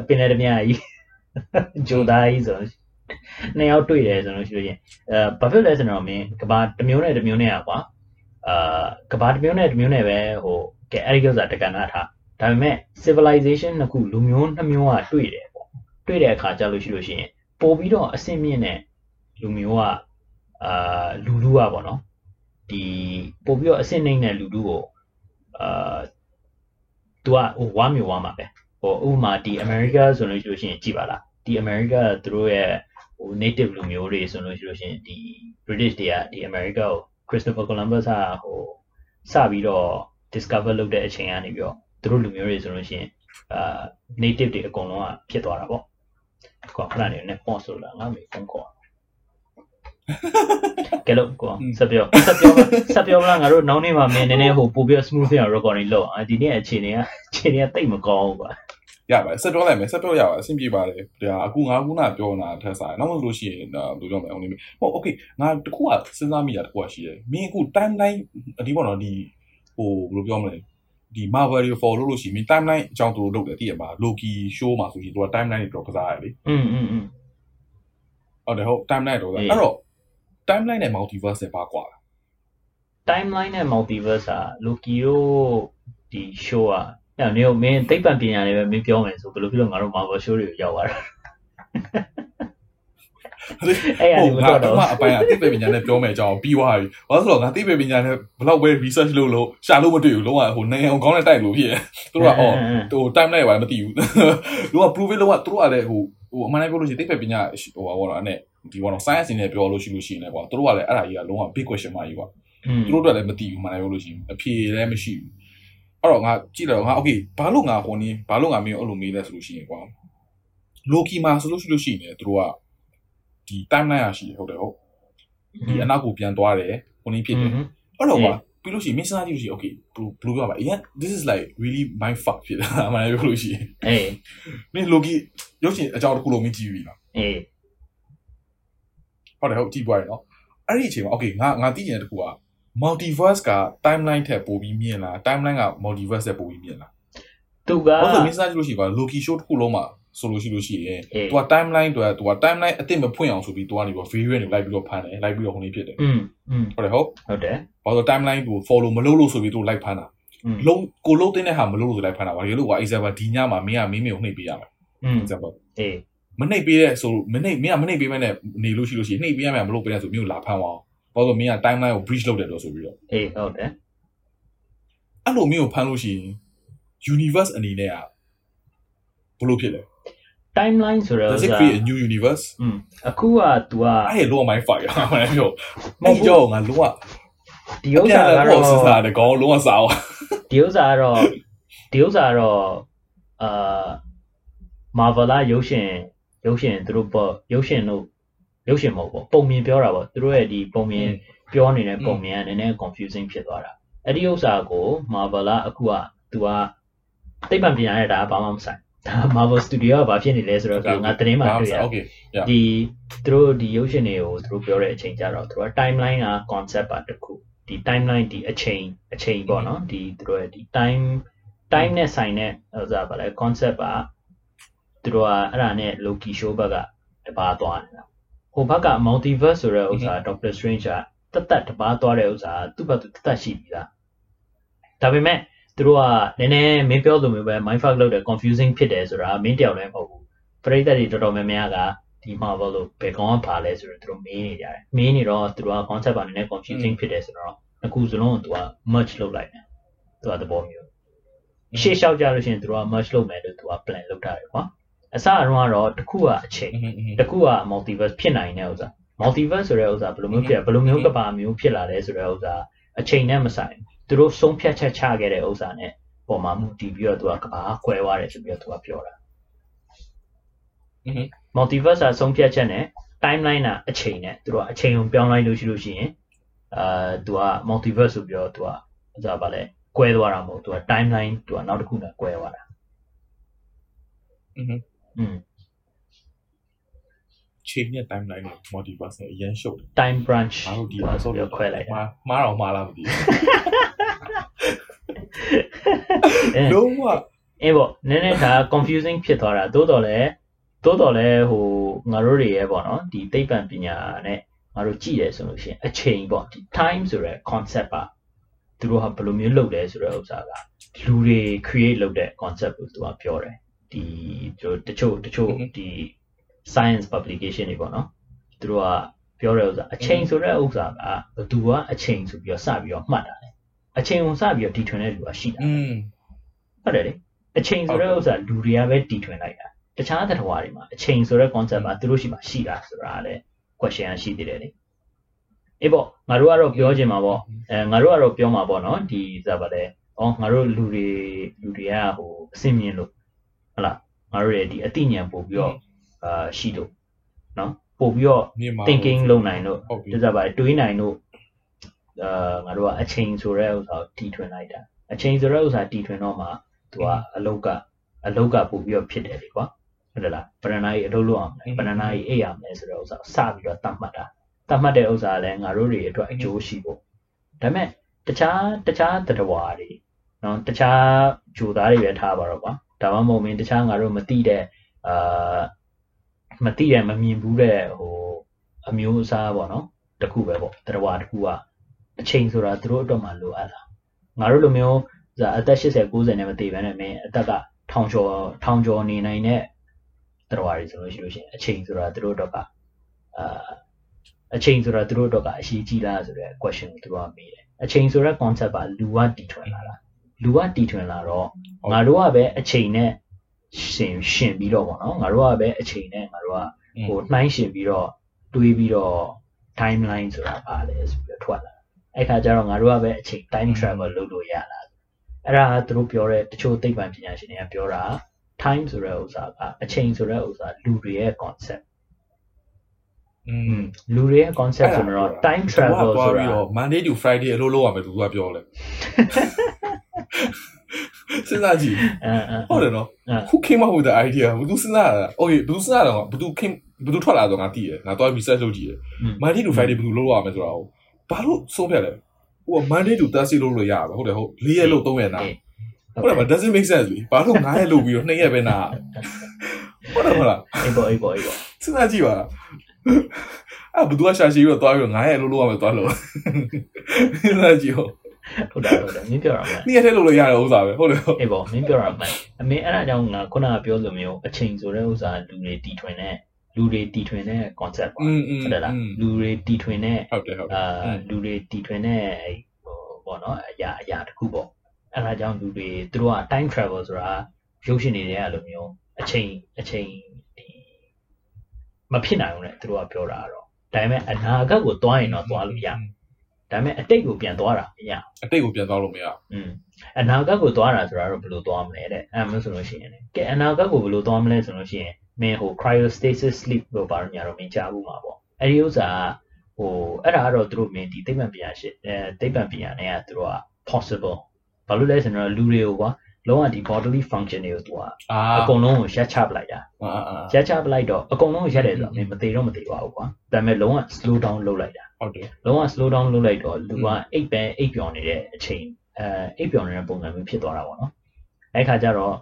ပင်ရတမြကြီးဂျိုသားကြီးဆိုတော့ နှစ်ယောက်တွေ့တယ်ဆိုလို့ရှိရင်အဲဘာဖြစ်လဲဆိုတော့မင်းကဘာတစ်မျိုးနဲ့တစ်မျိုးနဲ့อ่ะကွာအာကဘာတစ်မျိုးနဲ့တစ်မျိုးနဲ့ပဲဟိုကဲအဲ့ဒီဥစ္စာတက္ကနာထားဒါပေမဲ့ civilization နှစ်ခုလူမျိုးနှစ်မျိုးကတွေ့တယ်ပေါ့တွေ့တဲ့အခါကျလို့ရှိလို့ရှိရင်ပို့ပြီးတော့အဆင့်မြင့်တဲ့လူမျိုးကအာလူလူကပေါ့နော်ဒီပို့ပြီးတော့အဆင့်နှိမ့်တဲ့လူလူကိုအာ तू ကဟိုဝါမျိုးဝါမှာပဲဟိုဥပမာဒီ America ဆိုလို့ရှိလို့ရှိရင်ကြည်ပါလားဒီ America ကသူတို့ရဲ့ ဟို native လူမျိုးတွေဆိုလို့ရှိလို့ရှိရင်ဒီ British တွေကဒီ America ကို Christopher Columbus ကဟိုစပြီးတော့ discover လုပ်တဲ့အချိန်ကနေပြီးတော့သူတို့လူမျိုးတွေဆိုလို့ရှိရင်အာ native တွေအကုန်လုံးကဖြစ်သွားတာပေါ့ကောခဏနေနဲ့ pause လို့လားငါမေဖုန်းခေါ်ကဲလို့ကောဆက်ပြောဆက်ပြောဆက်ပြောမလားငါတို့နောက်နေ့မှာမင်းနည်းနည်းဟိုပို့ပြီး smooth ဖြစ်အောင် recording လုပ်အောင်ဒီနေ့အခြေအနေကအခြေအနေကတိတ်မကောင်းဘူးကွာ ရပါတယ်ဆက်ပြောလိုက်မယ်ဆက်ပြောရပါအဆင်ပြေပါတယ်ဒါအခုငါခုနပြောနေတာထက်စားနောက်မှလို့ရှိရင်ဒါဘယ်လိုပြောမလဲအောင်နေဟုတ် okay ငါတခုကစဉ်းစားမိတာတခုကရှိတယ်မင်းအခု timeline ဒီပေါ့နော်ဒီဟိုဘယ်လိုပြောမလဲဒီ Marvel တွေ follow လို့ရှိရင် timeline အကြောင်းသူတို့လုပ်တယ်တည်ရမှာ Loki show မှာဆိုရင်သူက timeline တွေတော့ကစားရတယ်လေ อืมอืมอืม ဟုတ်တယ်ဟုတ် timeline တော့ အေး အဲ့တော့ timeline နဲ့ multiverse နဲ့ပါကွာ timeline နဲ့ multiverse อ่ะ Loki တို့ဒီ show อ่ะ အဲ့နေမင်းသိပ္ပံပညာတွေပဲမင်းပြောမယ်ဆိုဘယ်လိုဖြစ်လို့ငါတို့ Marvel show တွေကိုရောက်သွားတာအဲ့အရမတော့တော့အပိုင်းအသိပညာနဲ့ပြောမယ်အကြောင်းပြီးသွားပြီဘာလို့ဆိုတော့ငါသိပညာနဲ့ဘလောက်ပဲ research လုပ်လို့ရှာလို့မတွေ့ဘူးလုံးဝဟိုနိုင်ငံအောင်ကောင်းတဲ့တိုက်လို့ဖြစ်သူတို့ကအော်ဟို time နဲ့ပါမသိဘူးလုံးဝ prove လုံးဝသူတို့ကလည်းဟိုဟိုအမှန်တကယ်ပြောလို့ရှိရင်သိပညာဟိုဟောတော့အဲ့ဒီဘောတော့ science နဲ့ပြောလို့ရှိလို့ရှိရင်လည်းကွာသူတို့ကလည်းအဲ့ဒါကြီးကလုံးဝ big question မှာကြီးကွာသူတို့တို့လည်းမသိဘူးမှန်တယ်ပြောလို့ရှိရင်အဖြေလည်းမရှိဘူး အဲ့တော့ငါကြည့်လိုက်တော့ငါ okay ဘာလို့ငါဟိုနည်းဘာလို့ငါမင်းအဲ့လိုမေးလဲဆိုလို့ရှိရင်ကွာ Loki မှာဆိုလို့ရှိလို့ရှိရင်သူတို့ကဒီ timeline ရရှိတယ်ဟုတ်တယ်ဟုတ်ဒီအနောက်ကိုပြန်သွားတယ်ဟိုနည်းဖြစ်တယ်အဲ့တော့ကွာပြီးလို့ရှိရင် mission ကြည့်လို့ရှိရင် okay ဘယ်လိုပြောပါအရင် this is like really my fuck ဖြစ်တာအမှန်ပြောလို့ရှိရင်အေးမင်း Loki ရုပ်ရှင်အကြောင်းတစ်ခုလုံးမကြည့်ပြီလားအေးဟုတ်တယ်ဟုတ်ကြည့်ပွားရနော်အဲ့ဒီအချိန်မှာ okay ငါငါသိကျင်တဲ့တစ်ခုက multiverse က timeline ထက်ပိုပြီးမြင့်လား timeline က multiverse ထက်ပိုပြီးမြင့်လားသူကဟုတ်တယ်မင်းစားကြည့်လို့ရှိပါ Loki show တစ်ခုလုံးမှာဆိုလို့ရှိလို့ရှိရင်သူက timeline တွေသူက timeline အစ်စ်မဖွင့်အောင်ဆိုပြီးသူကနေပြီး variant တွေလိုက်ပြီးတော့ဖမ်းတယ်လိုက်ပြီးတော့ဟိုနေ့ဖြစ်တယ်อืมอืมဟုတ်တယ်ဟုတ်ဟုတ်တယ်ဘာလို့ timeline ကို follow မလုပ်လို့ဆိုပြီးသူလိုက်ဖမ်းတာလုံးကိုလုံးတင်းတဲ့ဟာမလုပ်လို့ဆိုလိုက်ဖမ်းတာပါရေလို့က example ဒီညမှာမင်းကမင်းမင်းကိုနှိပ်ပေးရမယ်อืม example အေးမနှိပ်ပေးတဲ့ဆိုမနှိပ်မင်းကမနှိပ်ပေးမဲ့နဲ့နေလို့ရှိလို့ရှိရင်နှိပ်ပေးရမယ်မလုပ်ပေးတဲ့ဆိုမျိုးလာဖမ်းသွားအောင် ဘာလို့မင်းက timeline ကို breach လုပ်တယ်တော့ဆိုပြီးတော့အေးဟုတ်တယ်အဲ့လိုမျိုးကိုဖမ်းလို့ရှိရင် universe အနေနဲ့ကဘလို့ဖြစ်လဲ timeline ဆိုတော့ Does it create a new universe อืมအခုက तू อ่ะအဲ့လော my fire မင်းပြောမင်းကြောငါလောကဒီဥစ္စာကတော့စစ်စားတယ်ကောင်းလုံးဝစားအောင်ဒီဥစ္စာကတော့ဒီဥစ္စာကတော့အာ Marvel လာရုပ်ရှင်ရုပ်ရှင်သူတို့ပေါ့ရုပ်ရှင်တို့ ရုပ်ရှင်မဟုတ်ပေါ့ပုံမြင်ပြောတာပေါ့သူတို့ရဲ့ဒီပုံမြင်ပြောနေတဲ့ပုံမြင်ကနည်းနည်း confusing ဖြစ်သွားတာအဲ့ဒီဥစ္စာကို Marvel လာအခုက तू อ่ะသိပ္ပံပညာရဲ့ဒါဘာမှမဆိုင်ဒါ Marvel Studio ကဘာဖြစ်နေလဲဆိုတော့ငါသတင်းမှာတွေ့ရတယ်ဒီသူတို့ဒီရုပ်ရှင်တွေကိုသူတို့ပြောတဲ့အချိန်ကြတော့သူတို့က timeline က concept ပါတစ်ခုဒီ timeline ဒီအချိန်အချိန်ပေါ့နော်ဒီသူတို့ရဲ့ဒီ time time နဲ့ဆိုင်တဲ့ဥစားပါလဲ concept ပါသူတို့ကအဲ့ဒါနဲ့ Loki show ဘက်ကတပါသွားနေတာ ဟိုဘက်က multiverse ဆိုတဲ့ဥစ္စာ Doctor Strange ကတတ်တတ်တပါသွားတဲ့ဥစ္စာသူ့ဘက်သူတတ်တတ်ရှိပြီလားဒါပေမဲ့သူတို့ကနည်းနည်းမင်းပြောလိုမျိုးပဲ mindfuck လုပ်တယ် confusing ဖြစ်တယ်ဆိုတာမင်းတယောက်လည်းမဟုတ်ဘူးပရိသတ်တွေတော်တော်များများကဒီ Marvel လို့ဘယ်ကောင်ကပါလဲဆိုတော့သူတို့မေးနေကြတယ်မေးနေတော့သူတို့က concept ကနည်းနည်း confusing ဖြစ်တယ်ဆိုတော့အခုစလုံးကိုသူက merge လုပ်လိုက်တယ်သူကသဘောမျိုးရှေ့လျှောက်ကြလို့ရှိရင်သူတို့က merge လုပ်မယ်လို့သူက plan လုပ်ထားတယ်ကွာ အစအရုံးကတော့တစ်ခုကအချိန်တစ်ခုက multiverse ဖြစ်နိုင်တဲ့ဥစ္စာ multiverse ဆိုတဲ့ဥစ္စာဘယ်လိုမျိုးဖြစ်ဘယ်လိုမျိုးကဘာမျိုးဖြစ်လာလဲဆိုတဲ့ဥစ္စာအချိန်နဲ့မဆိုင်သူတို့ဆုံးဖြတ်ချက်ချခဲ့တဲ့ဥစ္စာနဲ့ပုံမှန်မူတည်ပြီးတော့သူကကဘာခွဲသွားတယ်ဆိုပြီးတော့သူကပြောတာအင်း multiverse အဆုံးဖြတ်ချက်နဲ့ timeline ကအချိန်နဲ့သူတို့ကအချိန်ကိုပြောင်းလိုက်လို့ရှိလို့ရှိရင်အာသူက multiverse ဆိုပြီးတော့သူကဥစားပါလဲကွဲသွားတာမဟုတ်သူက timeline သူကနောက်တစ်ခုနဲ့ကွဲသွားတာအင်း อืมချိန်နဲ့ timeline နဲ့ multiverse နဲ့အရင်ရှုပ်တယ် time branch ငါတို့ဒီမှာဆိုပြီးခွဲလိုက်မှာမှားတော့မှားလားမသိဘူးလုံးဝအေးပေါ့နည်းနည်းဒါ confusing ဖြစ်သွားတာသို့တော်လည်းသို့တော်လည်းဟိုငါတို့တွေရဲ့ပေါ့နော်ဒီသိပ္ပံပညာနဲ့ငါတို့ကြည့်တယ်ဆိုလို့ရှိရင်အချိန်ပေါ့ဒီ time ဆိုတဲ့ concept ပါသူတို့ဟာဘယ်လိုမျိုးလုပ်လဲဆိုတဲ့ဥစ္စာကလူတွေ create လုပ်တဲ့ concept ကိုသူကပြောတယ် ဒီတချို့တချို့ဒီ science publication တွေပေါ့နော်သူတို့ကပြောတဲ့ဥစ္စာအချိန်ဆိုတဲ့ဥစ္စာကဘသူကအချိန်ဆိုပြီးတော့စပြီးတော့မှတ်တာလေအချိန်ကိုစပြီးတော့တီထွင်တဲ့လူကရှိတာอืมဟုတ်တယ်လေအချိန်ဆိုတဲ့ဥစ္စာလူတွေကပဲတီထွင်လိုက်တာတခြားသတ္တဝါတွေမှာအချိန်ဆိုတဲ့ concept ကသူတို့ရှိမှရှိတာဆိုတာလည်း question ရှိသေးတယ်လေအေးပေါ့ငါတို့ကတော့ပြောချင်မှာပေါ့အဲငါတို့ကတော့ပြောမှာပေါ့နော်ဒီစားပါလေဩငါတို့လူတွေလူတွေကဟိုအစင်မြင်လို့ ဟုတ်လားငါတို့ရဲ့ဒီအသိဉာဏ်ပို့ပြီးတော့အာရှိလို့နော်ပို့ပြီးတော့ thinking လုပ်နိုင်လို့ဒီစားပါလေတွေးနိုင်လို့အာငါတို့ကအချိန်ဆိုတဲ့ဥစ္စာကိုတီထွင်လိုက်တာအချိန်ဆိုတဲ့ဥစ္စာတီထွင်တော့မှသူကအလုတ်ကအလုတ်ကပို့ပြီးတော့ဖြစ်တယ်လေကွာဟုတ်တယ်လားဗရဏာကြီးအလုပ်လုပ်အောင်ဗရဏာကြီးအိပ်ရမယ်ဆိုတဲ့ဥစ္စာစပြီးတော့တတ်မှတ်တာတတ်မှတ်တဲ့ဥစ္စာလည်းငါတို့တွေအတွက်အကျိုးရှိဖို့ဒါပေမဲ့တခြားတခြားတတဝါတွေနော်တခြားဂျိုသားတွေပဲထားပါတော့ကွာ ဒါမှမဟုတ်မင်းတခြားငါတို့မသိတဲ့အာမသိတဲ့မမြင်ဘူးတဲ့ဟိုအမျိုးအစားပေါ့နော်တခုပဲပေါ့တတဝါတခုကအချိန်ဆိုတာသူတို့အတွက်မှလိုအပ်တာငါတို့လိုမျိုးစဒါအသက်80 90နဲ့မတည်ဘဲနဲ့မင်းအသက်ကထောင်ကျော်ထောင်ကျော်နေနိုင်တဲ့တော်ရီဆိုလို့ရှိလို့ရှိရင်အချိန်ဆိုတာသူတို့တော့ကအာအချိန်ဆိုတာသူတို့တော့ကအရှိကြီးလားဆိုတဲ့ question ကိုသူတို့ကမေးတယ်အချိန်ဆိုတဲ့ concept ကလူကတီထွင်လာတာ လူကတီထွင်လာတော့ငါတို့ကပဲအချိန်နဲ့ရှင်ရှင်ပြီးတော့ပေါ့နော်ငါတို့ကပဲအချိန်နဲ့ငါတို့ကဟိုနှိုင်းရှင်ပြီးတော့တွေးပြီးတော့ timeline ဆိုတာပါလေဆိုပြီးထွက်လာအဲ့ခါကျတော့ငါတို့ကပဲအချိန် time travel လုပ်လို့ရလာအဲ့ဒါသူတို့ပြောတဲ့တချို့သိပ္ပံပညာရှင်တွေကပြောတာ time ဆိုတဲ့ဥစ္စာကအချိန်ဆိုတဲ့ဥစ္စာလူတွေရဲ့ concept อืมလူတွေရဲ့ concept ဆိုတော့ time travel ဆိုပြီးတော့ Monday to Friday အလုပ်လုပ်ရမယ်သူကပြောလဲ စဉ်းစားကြည့်ဟုတ်တယ်နော် who came up with the idea ဘယ်သူစဉ်းစားတာ okay ဘယ်သူစဉ်းစားတာကဘယ်သူ came ဘယ်သူထွက်လာတော့ငါသိတယ်ငါတော့ research လုပ်ကြည့်တယ် Monday to Friday ဘယ်သူလုပ်ရမယ်ဆိုတာကိုဘာလို့ဆုံးဖြတ်လဲဟို Monday to Thursday လုပ်လို့ရပါဟုတ်တယ်ဟုတ်၄ရက်လုပ်၃ရက်နာဟုတ်တယ်မ doesn't make sense လေဘာလို့9ရက်လုပ်ပြီးတော့2ရက်ပဲနာဟုတ်တယ်မလားအေးပေါ့အေးပေါ့အေးပေါ့စဉ်းစားကြည့်ပါအဲ့ဘယ်သူကရှာရှိပြီးတော့သွားပြီးတော့9ရက်လုပ်လို့ရမယ်သွားလို့စဉ်းစားကြည့်ဟုတ် ဟုတ်တယ်ဟုတ်တယ်မင်းပြောတာမှန်နေ့ရက်ထဲလုပ်လို့ရတဲ့ဥစ္စာပဲဟုတ်တယ်ဟုတ်အေးပေါ့မင်းပြောတာမှန်အမင်းအဲ့ဒါကြောင့်ငါခုနကပြောလိုမျိုးအချိန်ဆိုတဲ့ဥစ္စာလူတွေတီထွင်တဲ့လူတွေတီထွင်တဲ့ concept ပေါ့ဟုတ်တယ်လားလူတွေတီထွင်တဲ့ဟုတ်တယ်ဟုတ်တယ်အာလူတွေတီထွင်တဲ့ဟိုပေါ့နော်အရာအရာတစ်ခုပေါ့အဲ့ဒါကြောင့်လူတွေသူတို့က time travel ဆိုတာရုပ်ရှင်တွေတဲ့အလိုမျိုးအချိန်အချိန်ဒီမဖြစ်နိုင်ဘူးလေသူတို့ကပြောတာတော့ဒါပေမဲ့အနာဂတ်ကိုသွားရင်တော့သွားလို့ရ ဒါပေမဲ့အတိတ်ကိုပြန်သွားတာမရအတိတ်ကိုပြန်သွားလို့မရอืมအနာဂတ်ကိုသွားတာဆိုတာတော့ဘယ်လိုသွားမလဲတဲ့အဲ့မျိုးဆိုလို့ရှိရင်ကဲအနာဂတ်ကိုဘယ်လိုသွားမလဲဆိုလို့ရှိရင်မင်းဟို cryostasis sleep လို့ပါညာတော့မင်းကြားဘူးမှာပေါ့အဲ့ဒီဥစ္စာဟိုအဲ့ဒါကတော့သူတို့မင်းဒီသိပ္ပံပညာရှင်အဲသိပ္ပံပညာနဲ့ကသူတို့က possible ဘာလို့လဲဆိုတော့လူတွေကိုကွာ လုံးဝဒီ bodily function တွေကိုသူကအကုန်လုံးကိုရက်ချပလိုက်တာရက်ချပလိုက်တော့အကုန်လုံးရက်တယ်ဆိုတော့မင်းမသေးတော့မသေးပါဘူးကွာဒါပေမဲ့လုံးဝ slow down လုပ်လိုက်တာဟုတ်တယ်လုံးဝ slow down လုပ်လိုက်တော့လူကအိတ်ပဲအိတ်ပျော်နေတဲ့အချိန်အဲအိတ်ပျော်နေတဲ့ပုံစံမျိုးဖြစ်သွားတာပေါ့နော်အဲ့ခါကျတော့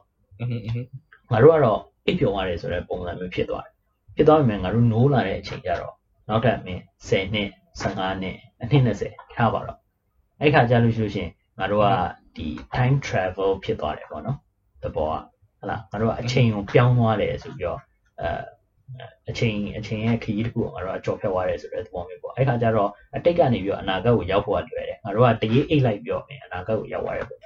ငါတို့ကတော့အိပ်ပျော်ရတယ်ဆိုတဲ့ပုံစံမျိုးဖြစ်သွားတယ်ဖြစ်သွားပြီငါတို့နိုးလာတဲ့အချိန်ကျတော့နောက်ထပ်မင်း10နှစ်15နှစ်အနှစ်20ထားပါတော့အဲ့ခါကျလို့ရှိလို့ရှင်ငါတို့က ဒီ time travel ဖြစ်သွားတယ်ပေါ့နော်သဘောကဟလာငါတို့ကအချိန်ကိုပြောင်းသွားတယ်ဆိုပြီးတော့အဲအချိန်အချိန်ရဲ့ခရီးတစ်ခုကိုငါတို့ကကြော်ဖြတ်သွားတယ်ဆိုတဲ့သဘောမျိုးပေါ့အဲ့ခါကျတော့အတိတ်ကနေပြီးတော့အနာဂတ်ကိုရောက်ဖို့ကလွယ်တယ်ငါတို့ကတရေးအိတ်လိုက်ပြီးတော့အနာဂတ်ကိုရောက်သွားတယ်ပေါ့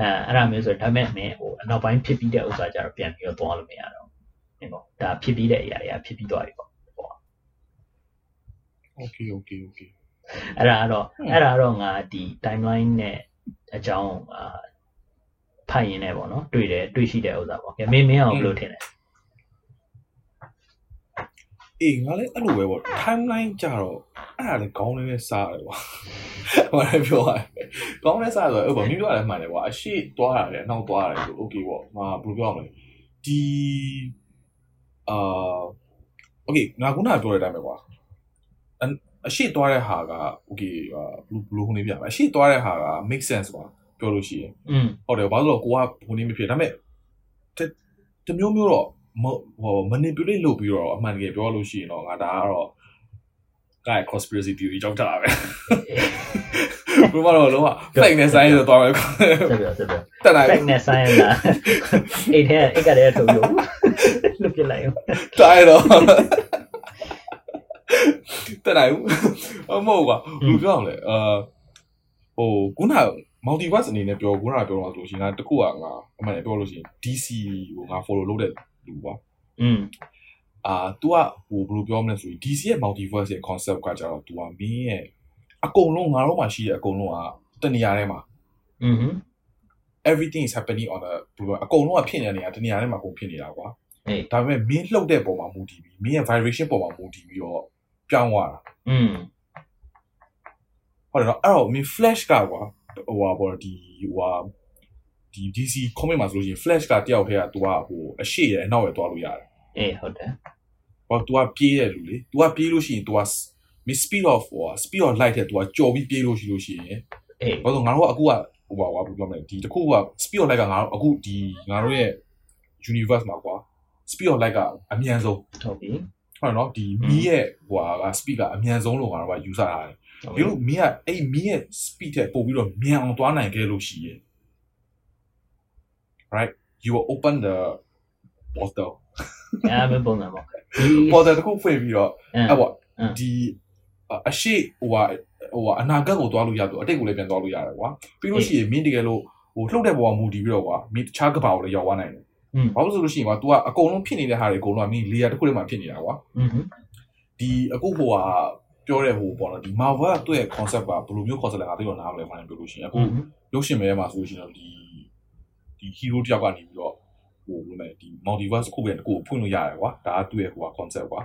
အဲအဲ့ဒါမျိုးဆိုဒါမဲ့မင်းဟိုအနောက်ပိုင်းဖြစ်ပြီးတဲ့ဥစ္စာကြတော့ပြန်ပြီးတော့သွားလို့မရတော့ဘူးပေါ့ဒါဖြစ်ပြီးတဲ့အရာတွေကဖြစ်ပြီးသွားပြီပေါ့ပေါ့ Okay okay okay အဲ့ဒါကတော့အဲ့ဒါတော့ငါဒီ timeline နဲ့အကြောင်းအာဖတ်ရင်းနဲ့ပေါ့နော်တွေ့တယ်တွေ့ရှိတဲ့ဥစ္စာပေါ့ကဲမင်းမင်းအောင်ဘယ်လိုထင်လဲအေးငါလည်းအဲ့လိုပဲပေါ့ timeline ကြတော့အဲ့ဒါလည်းခေါင်းလေးနဲ့စားတယ်ကွာဟိုလည်းပြောရတယ်ခေါင်းနဲ့စားဆိုတော့ဟုတ်ပါမင်းပြောရတယ်မှန်တယ်ကွာအရှိသွားရတယ်နောက်သွားရတယ်ဆို okay ပေါ့ငါဘယ်လိုပြောရမလဲဒီအာ okay ငါခုနကပြောတဲ့အတိုင်းပဲကွာ အရှိသွားတဲ့ဟာက okay ဘယ်လိုဘယ်လိုခုနေပြမလဲအရှိသွားတဲ့ဟာက make sense ကွာပြောလို့ရှိရင်อืมဟုတ်တယ်ဘာလို့လဲကိုကခုနေမဖြစ်ဒါပေမဲ့တမျိုးမျိုးတော့ဟို manipulate လုပ်ပြီးတော့အမှန်တကယ်ပြောလို့ရှိရင်တော့ငါဒါကတော့ကဲ conspiracy theory ကြောက်တာပဲဘယ်မှာတော့လောက fake နဲ့ science ဆိုတော့ပဲဆက်ပြဆက်ပြတက်လာ fake နဲ့ science လားအိတ်ထဲအိတ်ကတည်းကထုတ်လို့လွတ်ပြလိုက်အောင်တိုင်းတော့ တက်လာအမဟုတ်ကွာဘယ်လိုပြောရမလဲအာဟိုခုန multiverse အနေနဲ့ပြောခုနကပြောတော့ဆိုရှင်ငါတခုကငါအမှန်တည်းပြောလို့ရှိရင် DC ကိုငါ follow လုပ်တဲ့လူပါอืมအာ तू ကဟိုဘယ်လိုပြောမလဲဆိုရင် DC ရဲ့ multiverse ရဲ့ concept ကကြတော့ तू ကမင်းရဲ့အကုန်လုံးငါတို့မှာရှိတဲ့အကုန်လုံးကတနေရာထဲမှာอือ everything is happening on a ဘယ်လိုအကုန်လုံးကဖြစ်နေတဲ့နေရာတနေရာထဲမှာအကုန်ဖြစ်နေတာကွာဒါပေမဲ့မင်းလှုပ်တဲ့ပုံမှာမူတည်ပြီးမင်းရဲ့ vibration ပုံမှာမူတည်ပြီးတော့ ပြောင်းသွားတာอืมဟုတ်တယ်နော်အဲ့တော့မင်း flash ကကွာဟိုဟာပေါ်ဒီဟိုဟာဒီ DC comic မှာဆိုလို့ရှိရင် flash ကတယောက်ထဲက तू ကဟိုအရှိရအနောက်ရသွားလို့ရတယ်အေးဟုတ်တယ်ဟော तू ကပြေးတယ်လူလေ तू ကပြေးလို့ရှိရင် तू က miss speed of ဟို speed of light တဲ့ तू ကကြော်ပြီးပြေးလို့ရှိလို့ရှိရင်အေးဘာလို့ငါတို့ကအခုကဟိုပါကွာပြောမယ်ဒီတခုက speed of light ကငါတို့အခုဒီငါတို့ရဲ့ universe မှာကွာ speed of light ကအမြန်ဆုံးဟုတ်ပြီ ဟုတ်နော်ဒီမီးရဲ့ဟိုဟာက speed ကအမြန်ဆုံးလို့ငါတို့ကယူဆထားတယ်ဒီလိုမင်းကအဲ့မင်းရဲ့ speed ထက်ပို့ပြီးတော့မြန်အောင်သွားနိုင်ခဲ့လို့ရှိရင် right you will open the portal အဲ့မပုံစံပေါ့ဒီ portal တစ်ခုဖွင့်ပြီးတော့အဲ့အဲ့ပေါ့အင်းဒီအရှိဟိုဟာဟိုဟာအနာဂတ်ကိုသွားလို့ရတော့အတိတ်ကိုလည်းပြန်သွားလို့ရတယ်ကွာပြီးလို့ရှိရင်မင်းတကယ်လို့ဟိုလှုပ်တဲ့ဘဝမူတည်ပြီးတော့ကွာမင်းတခြားကဘာကိုလည်းရောက်သွားနိုင်တယ်อืม ။ဘာလို့ဆိုလို့ရှိရင်ကွာ तू ကအကုန်လုံးဖြစ်နေတဲ့ဟာတွေအကုန်လုံးကမင်း layer တစ်ခုထဲမှာဖြစ်နေတာကွာ။ဒီအခုဟိုဟာပြောတဲ့ဟိုပေါ့နော်ဒီ Marvel ကသူ့ရဲ့ concept ကဘယ်လိုမျိုး concept လဲငါသိတော့နားမလဲမှန်းပြောလို့ရှိရင်အခုရုပ်ရှင်မဲမှာဆိုလို့ရှိရင်တော့ဒီဒီ hero တယောက်ကနေပြီးတော့ဟိုဘယ်လိုလဲဒီ multiverse ခုပဲတကူကိုဖွင့်လို့ရတယ်ကွာဒါကသူ့ရဲ့ဟိုဟာ concept ကွာ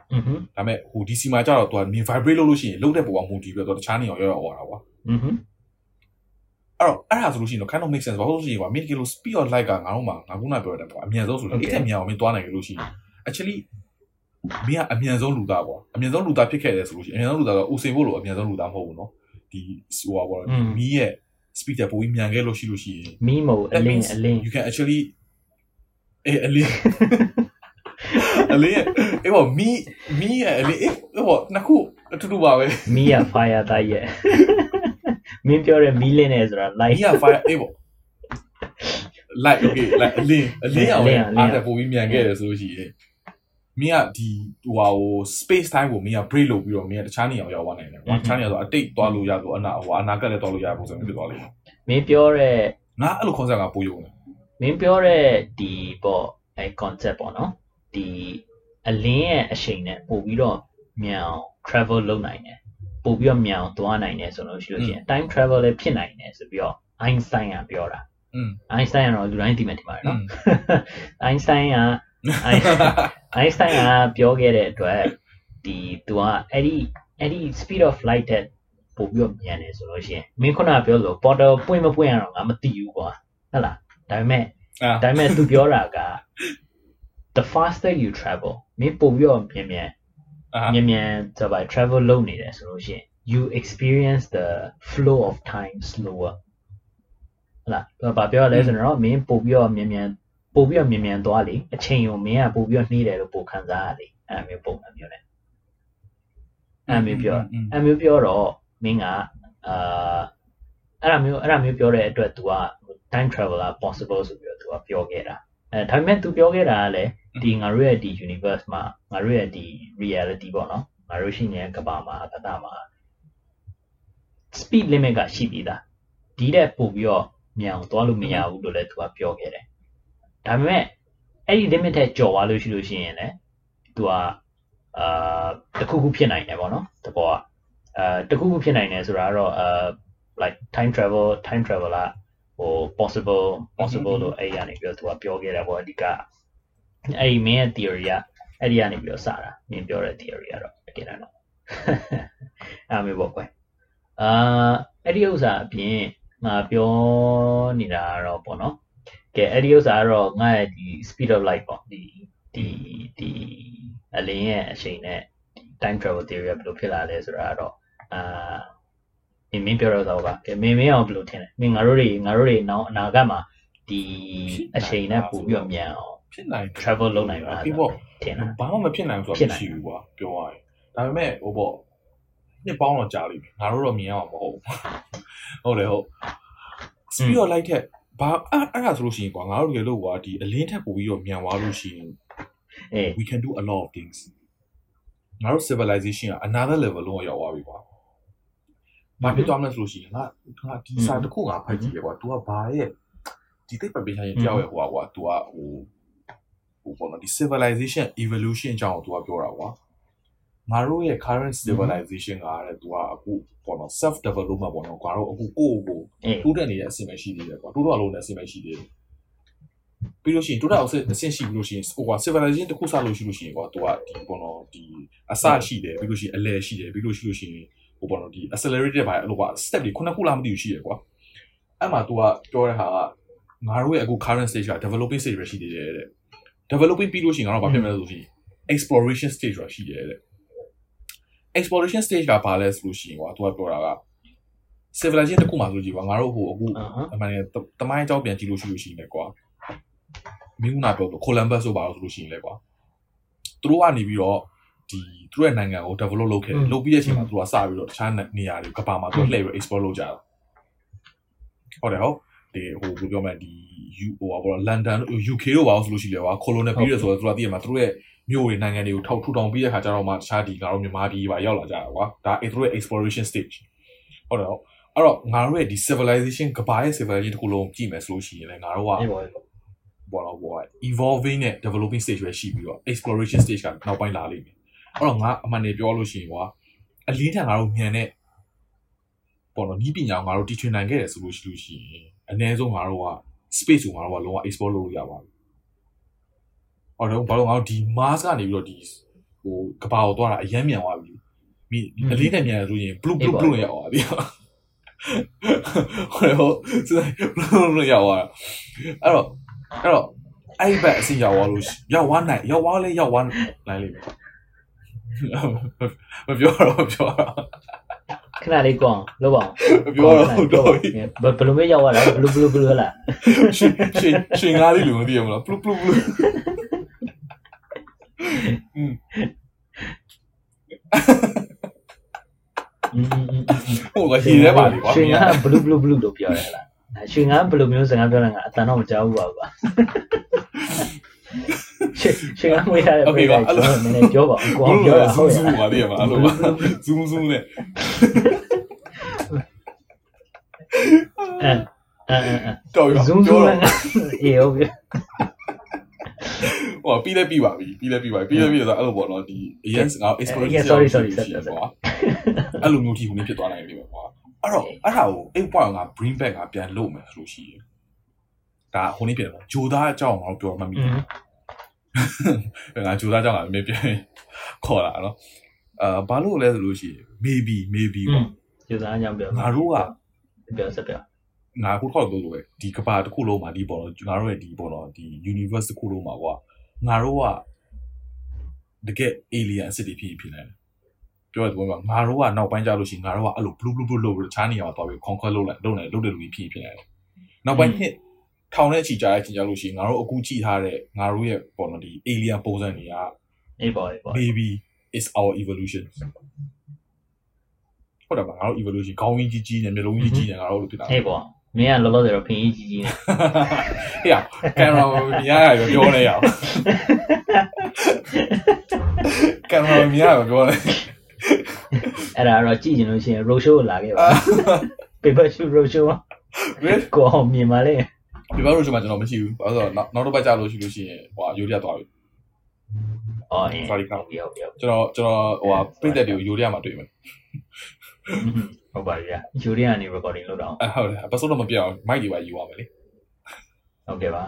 ဒါပေမဲ့ဟို DC မှာကျတော့သူက main vibrate လုပ်လို့ရှိရင်လုံးတဲ့ပုံက multi ပြီးတော့တခြားနေအောင်ရောက်ရောက်သွားတာကွာ အဲ့တော့အဲ့ဒါဆိုလို့ရှိရင်တော့ kind of make sense ဘာလို့လဲဆိုရင်ကွာ min kilo speed of light ကငါတို့မှာငါခုနပြောတဲ့ပေါ့အမြန်ဆုံးဆိုတော့အဲ့ထက်မြန်အောင်မင်းသွားနိုင်လို့ရှိရင် actually မင်းကအမြန်ဆုံးလူသားပေါ့အမြန်ဆုံးလူသားဖြစ်ခဲ့တယ်ဆိုလို့ရှိရင်အမြန်ဆုံးလူသားကဦးစင်ဖို့လို့အမြန်ဆုံးလူသားမဟုတ်ဘူးเนาะဒီဟိုဟာပေါ့ဒီမီးရဲ့ speed တက်ပိုပြီးမြန်ခဲ့လို့ရှိလို့ရှိရင် မီမိုအလင်းအလင်း you can actually အေးအလင်းအလင်းအေးဘောမီမီရဲ့အလင်းအေးဘောနှစ်ခုအတူတူပါပဲ မီးရ fire တိုက်ရဲ့ မင်းပြောတဲ့မီးလင်းနေဆိုတာမီ light က fire အေးဘော like okay like အလင်းအလင်းအောင်အားတက်ပိုပြီးမြန်ခဲ့တယ်ဆိုလို့ရှိရင်မင်းကဒီဟိုဟာဟို space time ကိုမင်းက break လုပ်ပြီးတော့မင်းကတခြားနေအောင်ရောက်သွားနိုင်တယ်ကွာတခြားနေအောင်ဆိုအတိတ်သွားလို့ရဆိုအနာဟိုအနာကလည်းသွားလို့ရပုံစံမျိုးဖြစ်သွားလိမ့်မယ်မင်းပြောတဲ့ငါအဲ့လို concept ကပိုးယုံတယ်မင်းပြောတဲ့ဒီပေါ့အဲ concept ပေါ့နော်ဒီအလင်းရဲ့အချိန်နဲ့ပို့ပြီးတော့မြန်အောင် travel လုပ်နိုင်တယ် ပို့ပြီးတော့မြန်အောင်သွားနိုင်တယ်ဆိုလို့ရှိလို့ရှိရင် time travel လည်းဖြစ်နိုင်တယ်ဆိုပြီးတော့ Einstein ကပြောတာ อืม Einstein ကတော့လူတိုင်းသိမှထင်ပါတယ် อื နော် ม Einstein က Einstein ကပြောခဲ့တဲ့အတွက်ဒီသူကအဲ့ဒီအဲ့ဒီ speed of light တဲ့ပို့ပြီးတော့မြန်တယ်ဆိုလို့ရှိရင်မင်းခုနကပြောလို့ portal ပွင့်မပွင့်ရတော့ငါမသိဘူးကွာဟုတ်လားဒါပေမဲ့ အာ ဒါပေမဲ့သူပြောတာက the faster you travel မင်းပို့ပြီးတော့မြန်မြန် အာ မြန်မြန်ဆိုပါ travel လုပ်နေတယ်ဆိုလို့ရှိရင် you experience the flow of time slower ဟုတ်လားသူကဘာပြောရလဲဆိုတော့မင်းပို့ပြီးတော့မြန်မြန်ပို့ပြီးတော့မြန်မြန်သွားလေအချိန်ကိုမင်းကပို့ပြီးတော့နှီးတယ်လို့ပို့ခံစားရလေအဲ့လိုမျိုးပုံစံမျိုးနဲ့အဲ့လိုမျိုးပြောအဲ့လိုမျိုးပြောတော့မင်းကအာအဲ့လိုမျိုးအဲ့လိုမျိုးပြောတဲ့အတွက် तू က time traveler possible ဆိုပြီးတော့ तू ကပြောခဲ့တာ အဲဒါပေမဲ့သူပြောခဲ့တာကလည်းဒီငါတို့ရဲ့ဒီ universe မှာငါတို့ရဲ့ဒီ reality ပေါ့နော်ငါတို့ရှိနေတဲ့ကမ္ဘာမှာကတာမှာ speed limit ကရှိပြီးသားဒီတဲ့ပို့ပြီးတော့မြန်အောင်သွားလို့မရဘူးလို့လည်းသူကပြောခဲ့တယ်ဒါပေမဲ့အဲ့ဒီ limit ထက်ကျော်သွားလို့ရှိလို့ရှိရင်လည်းသူကအာတခုခုဖြစ်နိုင်တယ်ပေါ့နော်တဘောကအာတခုခုဖြစ်နိုင်တယ်ဆိုတာကတော့အာ like time travel time travel อ่ะ ဟို possible possible လို့အဲ့ဒီကနေပြီးတော့ तू ကပြောခဲ့တာပေါ့အဓိကအဲ့ဒီ main ရဲ့ theory ကအဲ့ဒီကနေပြီးတော့စတာမြင်ပြောတဲ့ theory ကတော့တကယ်တော့အဲ့မျိုးပေါ့ကွယ်အာအဲ့ဒီဥစ္စာအပြင်ငါပြောနေတာကတော့ပေါ့နော်ကဲအဲ့ဒီဥစ္စာကတော့ငါရဲ့ဒီ speed of light ပေါ့ဒီဒီဒီအလင်းရဲ့အချိန်နဲ့ time travel theory ကဘယ်လိုဖြစ်လာလဲဆိုတာကတော့အာ မင်းမင်းပြောတော့တော့ပါကဲမင်းမင်းအောင်ဘယ်လိုထင်လဲမင်းငါတို့တွေငါတို့တွေနောက်အနာဂတ်မှာဒီအချိန်နဲ့ပို့ပြီးတော့မြန်အောင်ဖြစ်နိုင် travel လုပ်နိုင်မှာပြီးပေါ့ထင်တာဘာမှမဖြစ်နိုင်ဘူးဆိုဖြစ်တော့နိုင်မရှိဘူးကွာပြောရရင်ဒါပေမဲ့ဟိုပေါ့နှစ်ပေါင်းတော့ကြာလိမ့်မယ်ငါတို့တော့မြင်ရမှာမဟုတ်ဘူးဟုတ်တယ်ဟုတ် speed of light ထက်ဘာအဲ့အဲ့ဒါဆိုလို့ရှိရင်ကွာငါတို့တကယ်လို့ကွာဒီအလင်းထက်ပိုပြီးတော့မြန်သွားလို့ရှိရင်အေး we can do a lot of things ငါတို့ civilization က another level လုံးရောက်သွားပြီကွာ ဘာဖြစ်သွားမလဲဆိုလို့ရှိရင်ငါငါဒီစာတစ်ခုငါဖတ်ကြည့်ရကွာ तू ကဘာရဲ့ဒီတိတ်ပပင်းရှင်တယောက်ရဲ့ဟိုကွာ तू ကဟိုဟိုပေါ့နော်ဒီ civilization evolution အကြောင်းကို तू ကပြောတာကွာငါတို့ရဲ့ current civilization ကတဲ့ तू ကအခုပေါ့နော် self development ပေါ့နော်ငါတို့အခုကိုယ့်ကိုယ် အေး တိုးတက်နေတဲ့အဆင့်ပဲရှိသေးတယ်ကွာတိုးတော့လုံးတဲ့အဆင့်ပဲရှိသေးတယ်ပြီးလို့ရှိရင်တိုးတက်အောင်အဆင့်ရှိပြီးလို့ရှိရင်ဟိုကွာ civilization တစ်ခုစလို့ရှိလို့ရှိရင်ကွာ तू ကဒီပေါ့နော်ဒီအစရှိတယ်ပြီးလို့ရှိရင်အလယ်ရှိတယ်ပြီးလို့ရှိလို့ရှိရင် ဟိုပေါ့နော်ဒီ accelerated ဘာလို့ကွာ step တွေခုနှစ်ခုလားမသိဘူးရှိတယ်ကွာအဲ့မှာ तू ကပြောတဲ့ဟာကငါတို့ရဲ့အခု current stage က developing stage ပဲရှိသေးတယ်တဲ့ developing ပြီးလို့ရှိရင်ငါတို့ဘာဖြစ်မလဲဆိုလို့ရှိရင် exploration stage ဆိုတာရှိတယ်တဲ့ exploration stage ကဘာလဲဆိုလို့ရှိရင်ကွာ तू ကပြောတာက civilization တစ်ခုမှဆိုလို့ကြည့်ကွာငါတို့ဟိုအခုအာဟမ်အမှန်တကယ်တမိုင်းအကြောင်းပြန်ကြည့်လို့ရှိလို့ရှိရင်လည်းကွာမင်းကနာပြောလို့ကိုလမ်ဘတ်ဆိုပါလို့ဆိုလို့ရှိရင်လည်းကွာသူတို့ကနေပြီးတော့ ဒီဒီသူတို့ရဲ့နိုင်ငံကို develop လုပ်ခဲ့တယ်လုပ်ပြီးတဲ့အချိန်မှာသူကစပြီးတော့တခြားနေရာတွေကဘာမှာသူလှည့်ပြီး explore လုပ်ကြတာဟုတ်တယ်ဟုတ်ဒီဟိုဘယ်ပြောမလဲဒီ U ဟိုပါဘောလန်ဒန် UK တို့ပါဆိုလို့ရှိလေကွာ colonial period ဆိုတော့သူကသိရမှာသူတို့ရဲ့မြို့တွေနိုင်ငံတွေကိုထောက်ထူထောင်ပြီးတဲ့ခါကျတော့မှတခြားဒီကတော့မြန်မာပြည်ပါရောက်လာကြတာကွာဒါသူတို့ရဲ့ exploration stage ဟုတ်တယ်ဟုတ်အဲ့တော့ငါတို့ရဲ့ဒီ civilization ကဘာရဲ့ civilization တခုလုံးကြည့်မယ်ဆိုလို့ရှိရင်လည်းငါတို့ကအေးပေါ့ဘောတော့ဘော evolving နဲ့ developing stage ပဲရှိပြီးတော့ exploration stage ကနောက်ပိုင်းလာလိမ့်မယ် အဲ့တော့ငါအမှန်တည်းပြောလို့ရှိရင်ကွာအလင်းထံငါတို့မြန်တဲ့ပေါ်တော့ဤပညာငါတို့တီထွင်နိုင်ခဲ့တယ်ဆိုလို့ရှိလို့ရှိရင်အနည်းဆုံးငါတို့က space ကိုငါတို့ကလုံးဝ explore လုပ်လို့ရပါဘူး။အော်တော့ဘာလို့ငါတို့ဒီ Mars ကနေပြီးတော့ဒီဟိုကဘာကိုသွားတာအရမ်းမြန်သွားပြီ။မိအလေးနဲ့မြန်ဆိုရင် blue blue blue ရောက်သွားပြီ။ဟိုဟိုစတဲ့ blue blue ရောက်သွား။အဲ့တော့အဲ့တော့အဲ့ဒီဘက်အစီရောက်သွားလို့ရောက်သွားနိုင်ရောက်သွားလဲရောက်သွားနိုင်လိမ့်မယ်။ မပြောတော့မပြောတော့ခဏလေးကောင်းလောက်ပါပြောတော့တော့ဘယ်လိုမျိုးရောက်ရလဲဘလူးဘလူးဘလူးဟလားရှင်ရှင်ရှင်ကားလေးလူမသိရမလားပလူပလူပလူอืมဟိုကဟီရဲပါလေကွာရှင်ကဘလူးဘလူးဘလူးလို့ပြောရလားရှင်ကဘယ်လိုမျိုးစကားပြောလဲငါအတန်တော့မကြောက်ဘူးပါကွာ ချင်းချင်းကမွေးရတဲ့ Okay ပါအဲ့လိုနည်းနည်းပြောပါဦးကိုအောင်ပြောရအောင်ဇူးဇူးပါတည်းပါအဲ့လိုပါဇူးဇူးနဲ့အဲအဲအဲတော်ရဇူးဇူးနဲ့အေးဟုတ်ပြီဟောပြီးလဲပြီးပါပြီပြီးလဲပြီးပါပြီပြီးလဲပြီးတော့အဲ့လိုပေါ့နော်ဒီ yes ငါ experience sorry sorry sorry အဲ့လိုမျိုးကြီးဟိုနေဖြစ်သွားနိုင်ပြီပေါ့အဲ့တော့အဲ့ဒါကိုအဲ့ point က bring back ကပြန်လုပ်မယ်ဆိုလို့ရှိရင်ဒါဟိုနေ့ပြန်ပေါ့ဂျိုသားအကြောင်းကိုငါတို့ပြောမှတ်မိတယ် သားအကြောင်းကမင်းပြန်ခေါ်လာနော်အာဘာလို့လဲဆိုလို့ရှိရင် maybe maybe ပေါ့ဂျိုသားအကြောင်းပြောငါတို့ကပြောစပြောငါခုထောက်လို့လို့ပဲဒီကဘာတစ်ခုလုံးမှာဒီပေါ်တော့ငါတို့ရဲ့ဒီပေါ်တော့ဒီ universe တစ်ခုလုံးမှာကွာငါတို့ကတကယ် alien အစ်စ်တွေဖြစ်ဖြစ်နေတယ်ပြောရတဲ့ဘောကငါတို့ကနောက်ပိုင်းကြလို့ရှိရင်ငါတို့ကအဲ့လို blue blue blue လို့ချားနေရမှာတော့ပြီး conquer လုပ်လိုက်လုပ်နေလုပ်တယ်လူကြီးဖြစ်ဖြစ်နေတယ်နောက်ပိုင်း hit ထောင်တဲ့အချိန်ကြာတဲ့အချိန်ကြာလို့ရှိရင်ငါတို့အခုကြည့်ထားတဲ့ငါတို့ရဲ့ပေါ်တော့ဒီ alien ပုံစံတွေကအေးပါအေးပါ maybe is our evolution ဟုတ်တယ်ပါငါတို့ evolution ခေါင်းကြီးကြီးကြီးနဲ့မျိုးလုံးကြီးကြီးနဲ့ငါတို့လိုဖြစ်တာဟေးပေါ့မင်းကလောလောဆယ်တော့ဖင်ကြီးကြီးကြီးနဲ့ဟေးကင်မရာမြင်ရရပြောနေရအောင်ကင်မရာမြင်ရရပြောနေအဲ့ဒါတော့ကြည့်ကြည့်လို့ရှိရင် road show လာခဲ့ပါ paper shoot road show ကိုအောင်မြင်ပါလေ paper road show မှာကျွန်တော်မရှိဘူးဘာလို့ဆိုတော့နောက်တစ်ပတ်ကြာလို့ရှိလို့ရှိရင်ဟိုယူရီးယားသွားပြီအော်အေး sorry ဟုတ်ပြီဟုတ်ပြီကျွန်တော်ကျွန်တော်ဟိုဟာပြည့်တဲ့တွေကိုယူရီးယားမှာတွေ့မယ်ဟုတ်ပါပြီ။ယူရီးယားနေ recording လုပ်တော့အဟုတ်တယ်ပတ်စုံတော့မပြောင်းမိုက်တွေပါယူရမယ်လေဟုတ်ကဲ့ပါ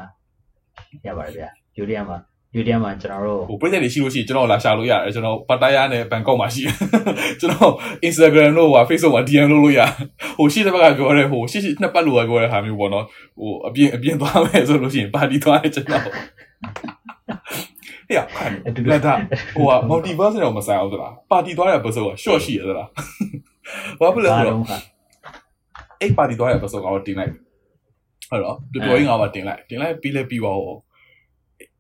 ရပါတယ်ဗျာယူရီးယားမှာ ယူရီးယားမှာကျွန်တော်တို့ဟိုပြည်သက်တွေရှိလို့ရှိရင်ကျွန်တော်လာရှာလို့ရတယ်ကျွန်တော်ပတ်တယားနဲ့ဘန်ကောက်မှာရှိတယ်ကျွန်တော် Instagram တို့ဟာ Facebook မှာ DM လုပ်လို့ရဟိုရှိတဲ့ဘက်ကပြောရဲဟိုရှိရှိနှစ်ပတ်လိုပြောရဲဟာမျိုးပေါ့နော်ဟိုအပြင်အပြင်သွားမယ်ဆိုလို့ရှိရင်ပါတီသွားတယ်ကျွန်တော်ဟေ့လက်တာဟိုက multiverse တော့မဆိုင်အောင်သလားပါတီသွားတဲ့ဘက်ဆိုတော့ short ရှိရသလားဘာဖြစ်လဲဆိုတော့အဲ့ပါတီသွားတဲ့ episode ကတော့တင်လိုက်ဟုတ်တော့တော်တော်ကြီးငါပါတင်လိုက်တင်လိုက်ပြီးလဲပြီးပါဦး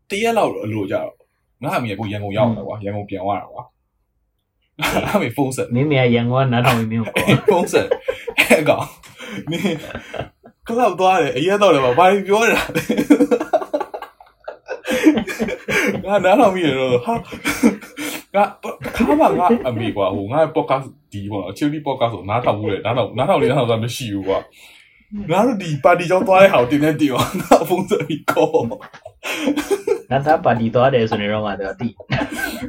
တရက်လောက်အလိုကြတော့ငါအမေကရန်ကုန်ရောက်လာကွာရန်ကုန်ပြန်သွားတာကွာအမေဖုန်းဆက်မင်းမရန်ကုန်ကနားထောင်ပြီးမျိုးပေါ့ဖုန်းဆက်အဲ့ကောင်နင်ကလောက်သွားတယ်အရက်တော့လည်းဘာပြောနေတာငါနားထောင်ပြီးရတော့ဟာငါခါမှငါအမေကွာဟိုငါ podcast ဒီပေါ့နော် chili podcast ဆိုနားထောင်ဘူးလေနားထောင်နားထောင်လေးနားထောင်တာမရှိဘူးကွာ ငါတို့ဒီပါတီကြောင်းသွားတဲ့ဟာကိုတင်နေတင်အောင်ငါဖုန်းဆက်ပြီးခေါ်ငါသားပါတီသွားတယ်ဆိုနေတော့မှတော့တိ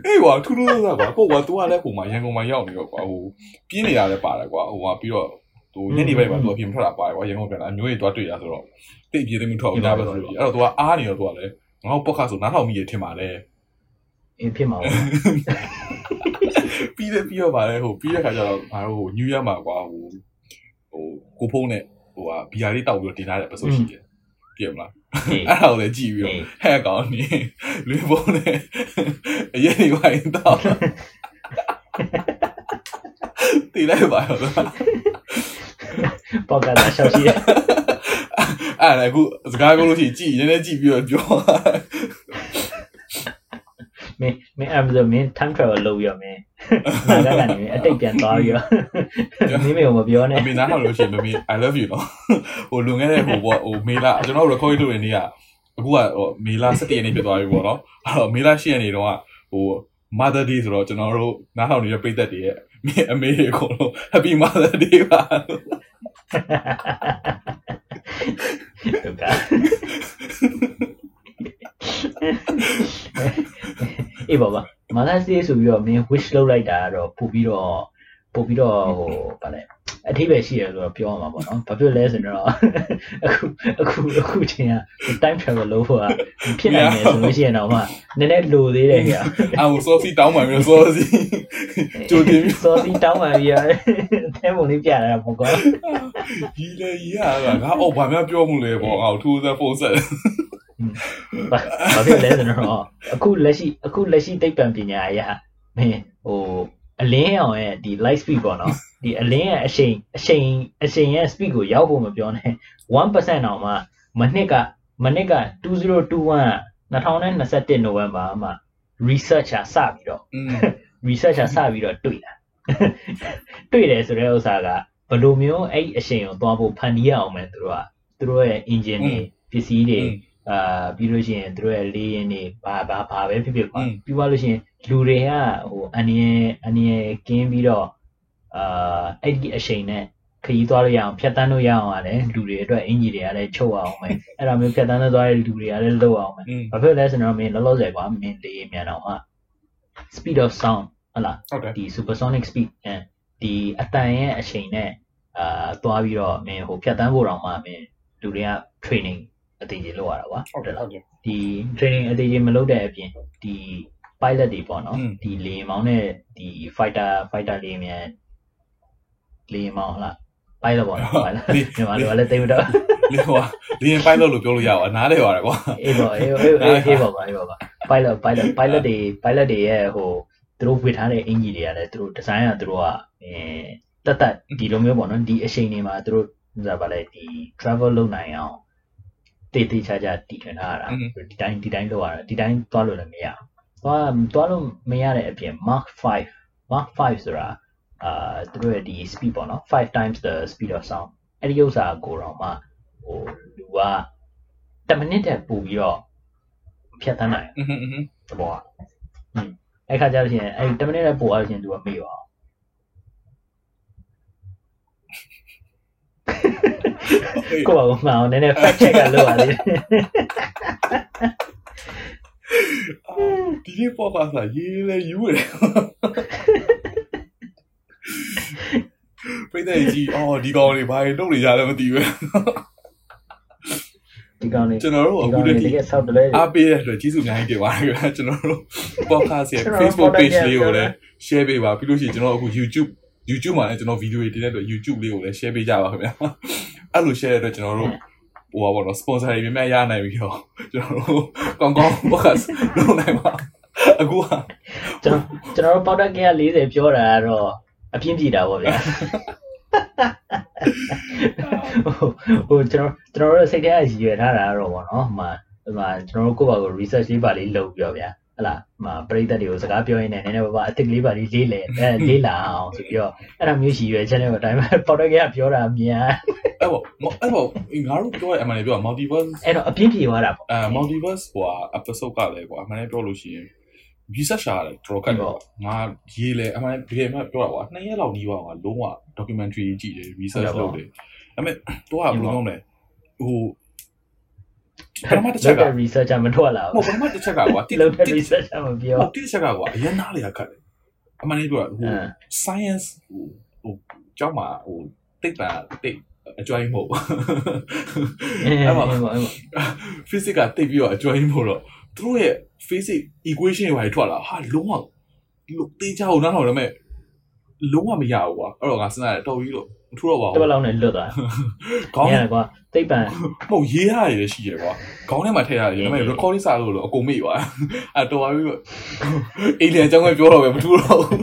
အေးကွာထူးထူးဆန်းဆန်းကွာကိုက तू ကလည်းဟိုမှာရန်ကုန်မှာရောက်နေတော့ကွာဟိုပြင်းနေရတယ်ပါတယ်ကွာဟိုကပြီးတော့သူညနေပိုင်းမှာ तू အပြင်မထွက်တာပါတယ်ကွာရန်ကုန်ပြန်လာအမျိုးကြီးသွားတွေ့ရဆိုတော့တိတ်ပြေးသိမှုထွက်အောင်ညပဲဆိုလို့အဲ့တော့ तू ကအားနေတော့ तू ကလည်းငါ့ podcast ဆိုနားထောင်မိရထင်ပါတယ်အေးဖြစ်မှာပါပြီးတယ်ပြီးတော့ဗါလဲဟိုပြီးတဲ့ခါကျတော့ငါတို့ဟိုညူးရမှာကွာဟိုဟိုကိုဖုန်းနဲ့ ဟိုဟာဘီယာလေးတောက်ပြီးတော့တင်ထားတဲ့ပစုံရှိတယ်ပြည့်မလားအဲ့ဒါကိုလည်းကြည့်ပြီးတော့ဟဲ့ကောင်နေလွေးဖုန်းနဲ့အရင်ကဝိုင်းတော့တီးလိုက်ပါတော့ပေါက်ကတာရှောက်ရှိရအဲ့ဒါအခုစကားပြောလို့ရှိရင်ကြည့်နည်းနည်းကြည့်ပြီးတော့ပြော မင်းမင်းအဲ့လိုမင်း time travel လုပ်ပြီးတော့မင်းနာဂကနေအတိတ်ပြန်သွားပြီးတော့မင်းမေကိုမပြောနဲ့အမေနားထောင်လို့ရှိရင်မမေ I love you နော်ဟိုလွန်ခဲ့တဲ့ဟိုပေါ့ဟိုမေလာကျွန်တော် record လုပ်နေနေ့ကအခုကဟိုမေလာ17ရက်နေ့ဖြစ်သွားပြီပေါ့နော်အဲ့တော့မေလာ10ရက်နေ့တော့ဟို Mother Day ဆိုတော့ကျွန်တော်တို့နားထောင်နေတဲ့ပြည်သက်တွေရဲ့အမေတွေအကုန်လုံး Happy Mother Day ပါဒုက္ခ အေးပါပါမလာစီဆိုပြီးတော့မင်း wish လုပ်လိုက်တာကတော့ပို့ပြီးတော့ပို့ပြီးတော့ဟိုဗာလဲအထိပ္ပယ်ရှိရလို့ပြောရမှာပေါ့နော်။ဘာဖြစ်လဲဆိုတော့အခုအခုအခုချိန်က time travel လုပ်ဖို့ကဖြစ်နိုင်တယ်ဆိုလို့ရှိရင်တော့မှနည်းနည်းလိုသေးတယ်ခင်ဗျာအာဟို sauce တောင်းမှမျိုး sauce ကြိုတင်ပြီးစောစီတောင်းမှပြီးရအဲပုံလေးပြရတာပေါ့ကွာဒီလေကြီးကငါအော်ဘာမှပြောမှုလဲပေါ့ငါ့ကို2 4 set ဘာဘာဖြစ်လဲဆိုတော့အခုလက်ရှိအခုလက်ရှိသိပ္ပံပညာအရာမင်းဟိုအလင်းအောင်ရဲ့ဒီ light speed ပေါ့နော်ဒီအလင်းရဲ့အရှိန်အရှိန်အရှိန်ရဲ့ speed ကိုရောက်ဖို့မပြောနဲ့1%တောင်မှမနှစ်ကမနှစ်က2021 2021 November မှာ researcher စပြီးတော့อืม researcher စပြီးတော့တွေ့တာတွေ့တယ်ဆိုတဲ့ဥစ္စာကဘယ်လိုမျိုးအဲ့ဒီအရှိန်ကိုသွားဖို့ဖန်တီးရအောင်မယ်သူတို့ကသူတို့ရဲ့ engine တွေပစ္စည်းတွေ အာပြီးလို့ရှိရင်တို့ရဲ့လေးရင်တွေဘာဘာဘာပဲဖြစ်ဖြစ်ကွာပြီးသွားလို့ရှိရင်လူတွေကဟိုအန်ရအန်ရကင်းပြီးတော့အာအဲ့ဒီအချိန်နဲ့ခရီးသွားလို့ရအောင်ဖြတ်တန်းလို့ရအောင်ရတယ်လူတွေအတွက်အင်ဂျီတွေကလည်းချုပ်အောင်မယ်အဲ့ဒါမျိုးဖြတ်တန်းသွားတဲ့လူတွေကလည်းလှုပ်အောင်မယ်ဘာဖြစ်လဲဆိုတော့မင်းလောလောဆယ်ကွာမင်းလေးရင်မြန်အောင်ဟာ speed of sound ဟလာဒီ supersonic speed ဒီအတန်ရဲ့အချိန်နဲ့အာသွားပြီးတော့မင်းဟိုဖြတ်တန်းဖို့တော့မှမင်းလူတွေက training အသေးကြီးလုပ်ရတာကွာဟုတ်တယ်ဟုတ်တယ်ဒီ training အသေးကြီးမလုပ်တဲ့အပြင်ဒီ pilot တွေပေါ့နော်อืมဒီလေယာဉ်မောင်းနဲ့ဒီ fighter fighter လေယာဉ်မြန်လေယာဉ်မောင်းဟုတ်လား pilot ပေါ့နော် pilot မြန်မာလိုကလည်းသိမတော့လေဟိုလေရင်ပိုင်းလို့လို့ပြောလို့ရအောင်နားလေပါတယ်ကွာအေးပေါ့အေးအေးအေးအေးပေါ့ပါအေးပေါ့ပါ pilot pilot pilot တွေ pilot တွေရဲ့ဟိုသူတို့ဝေထားတဲ့အင်ဂျီတွေကလည်းသူတို့ design ကသူတို့ကအဲတက်တက်ဒီလိုမျိုးပေါ့နော်ဒီအချိန်တွေမှာသူတို့ဥစားပါလဲဒီ travel လုပ်နိုင်အောင် တည်တည်ချာချာတည်ထွင်ထားရတာဒီတိုင်းဒီတိုင်းလောက်ရတာဒီတိုင်းသွားလို့လည်းမရသွားသွားလို့မရတဲ့အပြင် mark 5 mark 5ဆိုတာအာသူတို့ရဲ့ဒီ speed ပေါ့နော်5 times the speed of sound အဲ့ဒီဥစ္စာကိုတော့မှဟိုလူက10မိနစ်တည်းပို့ပြီးတော့ဖြတ်သန်းနိုင်သဘောอ่ะအဲ့ခါကျလို့ရှိရင်အဲ့10မိနစ်တည်းပို့အောင်ရှင်သူကမေ့ပါအောင် ကိုယ့်ဘာကိုမှအောင်နည်းနည်း fact check ကလုပ်ရသေးတယ်ဒီနေ့ပေါ်ပါစားရေးလေယူရယ်ပြိတ္တကြီးအော်ဒီကောင်တွေဘာတွေလုပ်နေကြလဲမသိဘူးဒီကောင်လေးကျွန်တော်တို့ဒီအခုကောင်တလေးည်းတကယ်ဆောက်တယ်လေအားပေးတဲ့အတွက်ကျေးဇူးအများကြီးတင်ပါတယ်ခင်ဗျာကျွန်တော်တို့ podcast ရဲ့ကျွန်တော် Facebook page podcast လေးကိုလည်း share ပေးပါပြီးလို့ရှိရင်ကျွန်တော်အခု YouTube YouTube မှာလည်းကျွန်တော်ဗီဒီယိုတွေတင်တဲ့အတွက် YouTube လေးကိုလည်း share ပေးကြပါခင်ဗျာ အဲ့လို share တဲ့အတွက်ကျွန်တော်တို့ဟိုပါဘောနော် sponsor တွေမြန်မြန်ရနိုင်ပြီတော့ကျွန်တော်တို့ကောင်းကောင်း podcast လုပ်နိုင်ပါအခုကကျွန်တော်ကျွန်တော်တို့ပေါက်တက်ကင်းက40ပြောတာကတော့အပြင်းပြေတာပေါ့ဗျာဟိုကျွန်တော်ကျွန်တော်တို့စိတ်ထဲကရည်ရွယ်ထားတာကတော့ပေါ့နော်ဟိုမှာဟိုမှာကျွန်တော်တို့ကိုယ့်ဘာကို research လေးပါလေးလုပ်ပြီးတော့ဗျာ ဟလာဟိုမှာပရိသတ်တွေကိုစကားပြောရင်းနဲ့နည်းနည်းပါးပါအစ်စ်ကလေးပါလေးလေးလေအဲလေးလာအောင်ဆိုပြီးတော့အဲ့ဒါမျိုးရည်ရွယ်ချက်နဲ့ပေါ့ဒါပေမဲ့ပေါက်တက်ကင်းကပြောတာမြန်အဲ့ပေါ့အဲ့ပေါ့ငါတို့ပြောရအမှန်တည်းပြော multiverse အဲ့တော့အပြင်းပြေသွားတာပေါ့အဲ multiverse ဟိုဟာ episode ကလည်းကွာအမှန်တည်းပြောလို့ရှိရင် research ရှာရတယ်တော်တော်ခက်တယ်ငါရေးလဲအမှန်တကယ်မှပြောတာကွာနှစ်ရက်လောက်နီးပါးကွာလုံးဝ documentary ကြည့်တယ် research လုပ်တယ်ဒါပေမဲ့တော့ဘယ်လိုလုပ်လဲဟို ပထမတစ်ချက်ကလုပ်တဲ့ research ကမထွက်လာဟိုဘူးပထမတစ်ချက်ကကွာတိလုပ်တဲ့တိ research ကမပြောဟိုတိတစ်ချက်ကကွာအရင်နားလေခက်တယ်အမှန်တည်းပြောတာဟိုအဲ science ဟိုဟိုကျောင်းမှာဟိုတိတ်တာတိတ်အကျွိုင်းမဟုတ်အဲ့အဲ့ပါမှာအဲ့ပါအဲ့ပါ physics ကတိတ်ပြီးတော့အကျွိုင်းမဟုတ်တော့သူတို့ရဲ့ physics equation တွေဘာတွေထွက်လာဟာလုံးဝလို့တေးကြအောင်နားထောင်ရမယ်လုံးဝမရဘူးကွာအဲ့တော့ငါစဉ်းစားတယ်တော်ပြီလို့မ ထူတော့ပါတဘူးပတ်လောက်နဲ့လွတ်သွားခေါင်းညရကွာသိပ္ပံမဟုတ်ရေးရတယ်လည်းရှိရကွာခေါင်းထဲမှာထည့်ရတယ်ဒါပေမဲ့ recording စာလို့လို့အကုန်မေ့သွားအဲ့တော်ပါပြီလို့ alien အကြောင်းပဲပြောတော့ပဲမထူတော့ဘူး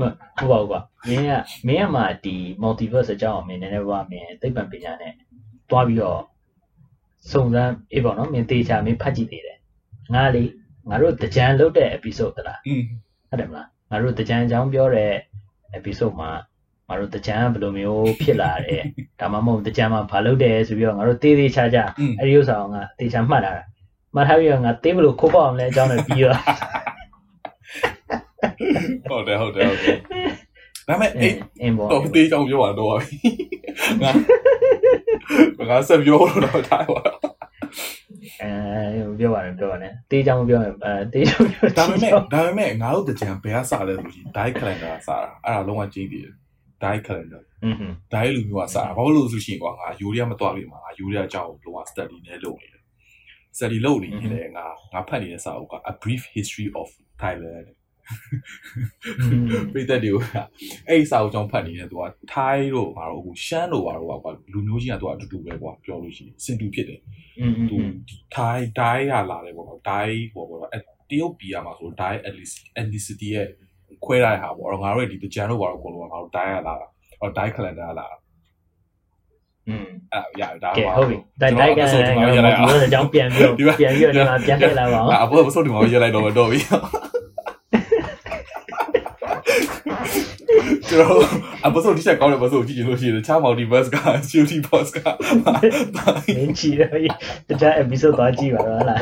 မဟုတ်ပါဘူးကွာမင်းကမင်းကမှဒီ multiverse အကြောင်းကိုမင်းနည်းနည်းပါးမင်းသိပ္ပံပညာနဲ့တွားပြီးတော့စုံစမ်းအေးပေါ့နော်မင်းတေချာမင်းဖတ်ကြည့်သေးတယ်ငါလေငါတို့တကြံလုတ်တဲ့ episode တလားอืมဟုတ်တယ်မလားငါတို့တကြံအကြောင်းပြောတဲ့ episode မှာ ငါတို့တကြံဘယ်လိုမျိုးဖြစ်လာတယ်ဒါမှမဟုတ်တကြံမှာဘာလုပ်တယ်ဆိုပြီးတော့ငါတို့သေးသေးချာချာอืมအဲ့ဒီဥစ္စာကိုငါတေချာမှတ်လာတာမှတ်ထားပြီးတော့ငါသေးဘယ်လိုခိုးပေါက်အောင်လဲအကြောင်းနဲ့ပြီးတော့ဟုတ်တယ်ဟုတ်တယ်ဟုတ်တယ်ဒါပေမဲ့အေးအင်းပေါ့တော့တေးကြောင်ပြောတာတော့ပါပြီငါငါဆက်ပြောလို့တော့ထားပါအဲပြောပါတယ်ပြောပါတယ်တေးချောင်းပြောရင်အဲတေးချောင်းပြောဒါပေမဲ့ဒါပေမဲ့ငါတို့တကြံဘယ်ကစလဲဆိုရင် die calendar ကစတာအဲ့ဒါလုံးဝကြီးတယ် die calendar อืม die လူမျိုးကစတာဘာလို့လို့ဆိုရှင်ကွာငါယူရီးယားမတော်ပြီမှာငါယူရီးယားအကြောင်းကိုလုံးဝ study နဲ့လုပ်နေတယ် study လုပ်နေရင်လည်းငါငါဖတ်နေတဲ့စာအုပ်က a brief history of Thailand ပြည်သက်တွေကအဲ့ဒီစာအုပ်ကြောင့်ဖတ်နေတယ်သူက Thai တို့ဘာလို့အခုရှမ်းတို့ဘာလို့ကွာလူမျိုးချင်းကသူကအတူတူပဲကွာပြောလို့ရှိရင်စင်တူဖြစ်တယ် อืม သူဒီ Thai Thai ရလာတယ်ပေါ့နော် Thai ပေါ့ပေါ့အဲ့တရုတ်ပြည်ရမှာဆို Thai ethnicity ရဲ့ ခွဲရတဲ့ဟာပေါ့အဲ့တော့ငါတို့ရဲ့ဒီတကြံတို့ဘာလို့ကိုလို့ငါတို့ Thai ရလာတာအဲ့ Thai calendar ရလာတာอืมအဲ့ရဒါကဲဟုတ်ပြီတိုက်တိုက်ကန်ဒီလိုအကြောင်းပြန်ပြီးပြန်ပြီးတော့ဒီမှာပြန်ထည့်လာပါအောင်အပေါ်မဆုံးဒီမှာရလိုက်တော့တော့ပြီကျွန်တော်အပေါ်ဆုံးဒီချက်ကောင်းတဲ့ဘဆုံးကြည့်ကြလို့ရှိရင်ချာ multiverse က shooty boss ကမင်းချီတော့တခြား episode သွားကြည့်ပါတော့ဟုတ်လား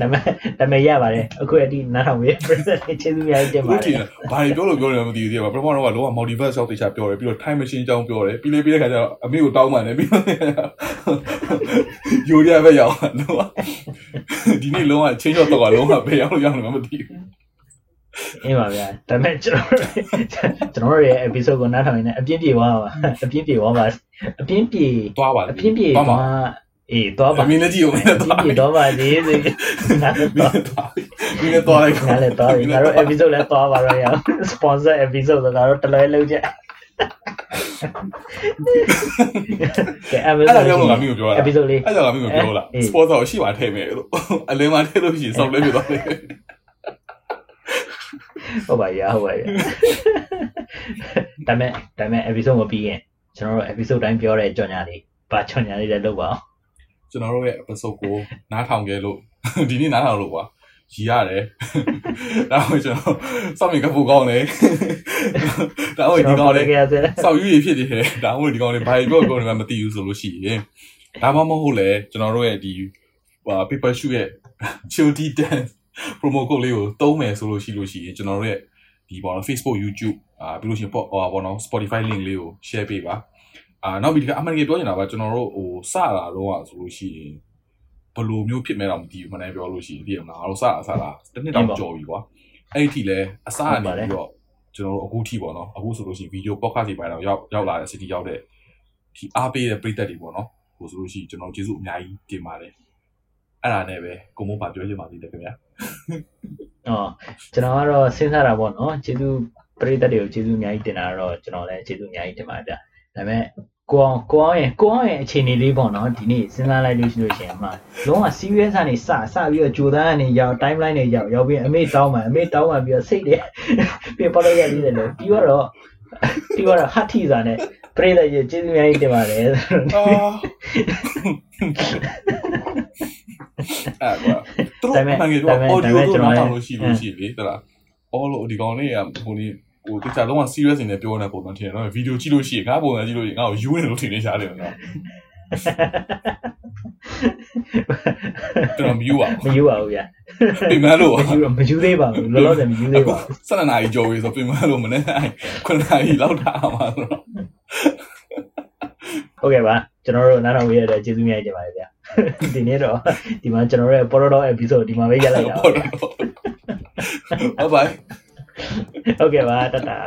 နာမည်နာမည်ရပါတယ်အခုအထိနားထောင်ပြီး present ကျေးဇူးများတင်ပါဟုတ်တတယ်ယ်ဘာတွေပြောလို့ပြောနေမှမသိဘူးဒီမှာပထမတော့ကလောက multiverse ရောက်တေချာပြောတယ်ပြီးတော့ time machine အကြောင်းပြောတယ်ပြီးလေပြီးတဲ့ခါကျတော့အမေကိုတောင်းမှန်တယ်ပြီးတော့ယူရပဲရောက်တော့ဒီနေ့လုံးဝ change တော့တော့လုံးဝပဲရောက်လို့ရောက်နေမှမသိဘူးအေးပါဗျာဒါပေမဲ့ကျွန်တော်ကျွန်တော်ရဲ့ episode ကိုနားထောင်နေအပြင်းပြေသွားပါအပြင်းပြေသွားပါအပြင်းပြေသွားပါအပြင်းပြေသွားပါသွား အေးသွားပါအမင်းလည်းကြည့်အောင်အပြင်းပြေသွားပါသေးသေးငါလည်းသွားမင်းလည်းသွားလိုက်ငါလည်းသွားပြီငါတို့ episode လည်းသွားပါတော့ရအောင် sponsor episode ဆိုတော့တလွဲလုံးချက်ကဲအဲ့ episode ဒါကြောင့်ငါမျိုးပြောတာ episode လေးအဲ့ဒါငါမျိုးပြောလား sponsor ကိုရှိပါထည့်မယ်လို့အလင်းမထည့်လို့ရှိရင်စောက်လဲပြသွားတယ်ဟုတ်ပါရဲ့ဟုတ်ပါရဲ့ဒါမဲ့ဒါမဲ့ episode မပြီးရင်ကျွန်တော်တို့ episode တိုင်းပြောတဲ့ကြော်ညာလေးဘာကြော်ညာလေးလည်းလုပ်ပါအောင် ကျွန်တော်တို့ရဲ့ episode ကိုနားထောင်ခဲ့လို့ဒီနေ့နားထောင်လို့ကွာရီရတယ်ဒါမှကျွန်တော်စောင့်မြင်ကပူကောင်းတယ်ဒါမှဒီကောင်းလေကြရစေစောက်ယူရဖြစ်နေတယ်ဒါမှဒီကောင်းလေဘာပြောပြောနေမှမသိဘူးဆိုလို့ရှိရင်ဒါမှမဟုတ်လေကျွန်တော်တို့ရဲ့ဒီဟာ paper shoot ရဲ့ chilty dance promo code လေးကိုသုံးမယ်ဆိုလို့ရှိလို့ရှိရင်ကျွန်တော်တို့ရဲ့ဒီပေါ့နော် Facebook YouTube အာပြီးလို့ရှိရင်ပေါ့ဟိုပေါ့နော် Spotify link လေးကို share ပေးပါ အာနောက်ပြီးဒီကအမှန်တကယ်ပြောနေတာပါကျွန်တော်တို့ဟိုစတာတော့อ่ะဆိုလို့ရှိရင်ဘယ်လိုမျိုးဖြစ်မဲ့တော့မသိဘူးမနိုင်ပြောလို့ရှိရင်ဒီမှာငါတို့စတာစတာတစ်နှစ်တောင်ကြော်ပြီကွာအဲ့ဒီထိလဲအစကနေပြီးတော့ကျွန်တော်တို့အခုထိပေါ့နော်အခုဆိုလို့ရှိရင် video podcast တွေပိုင်းတော့ရောက်ရောက်လာတဲ့ city ရောက်တဲ့ဒီအားပေးတဲ့ပရိသတ်တွေပေါ့နော်ဟိုဆိုလို့ရှိရင်ကျွန်တော်ကျေးဇူးအများကြီးတင်ပါတယ်အဲ့ဒါနဲ့ပဲကိုမိုးပါပြောချင်ပါသေးတယ်ခင်ဗျာအော်ကျွန်တော်ကတော့စဉ်းစားတာပေါ့နော်ကျေးဇူးပရိသတ်တွေကိုကျေးဇူးအများကြီးတင်တာတော့ကျွန်တော်လည်းကျေးဇူးအများကြီးတင်ပါတယ်ဗျ ဒါပေမဲ့ကိုအောင်ကိုအောင်ရဲ့ကိုအောင်ရဲ့အခြေအနေလေးပေါ့နော်ဒီနေ့စဉ်းစားလိုက်လို့ရှိလို့ရှိရင်အမှလုံးဝ serious ကနေစစပြီးတော့ကြိုးသားကနေရောက် timeline တွေရောက်ရောက်ပြီးအမေတောင်းမှအမေတောင်းမှပြီးတော့စိတ်တွေပြပေါ်လိုက်ရသေးတယ်လို့ပြီးတော့ပြီးတော့ဟာထီစာနဲ့ပရိသတ်ရဲ့ကျေးဇူးအများကြီးတင်ပါတယ်အာအဲ့ကွာသူတို့မှန်ကြီးတော့ audio ကိုနားထောင်လို့ရှိလို့ရှိပြီတလား all လို့ဒီကောင်လေးကဟိုနေ ဟိုတခြားလုံးဝ serious နေပြောနေပုံတော့ထင်တယ်နော်ဗီဒီယိုကြည့်လို့ရှိရင်ငါပုံစံကြည့်လို့ရှိရင်ငါ့ကိုယူနေလို့ထင်နေရှားတယ်နော်ကျွန်တော်မယူပါမယူပါဘူးဗျာပြင်မလို့မယူမယူသေးပါဘူးလောလောဆယ်မယူသေးပါဘူးဆန္ဒနာကြီးကြော်ရေးဆိုပြင်မလို့မနေ့ခုနကကြီးလောက်ထားမှာဆိုတော့ဟုတ်ကဲ့ပါကျွန်တော်တို့နားထောင်ရတဲ့ကျေးဇူးများတင်ပါတယ်ဗျာဒီနေ့တော့ဒီမှာကျွန်တော်တို့ရဲ့ Porodo episode ဒီမှာပဲရက်လိုက်တာပါဟုတ်ပါ bye bye ဟုတ်ကဲ့ပါတတာ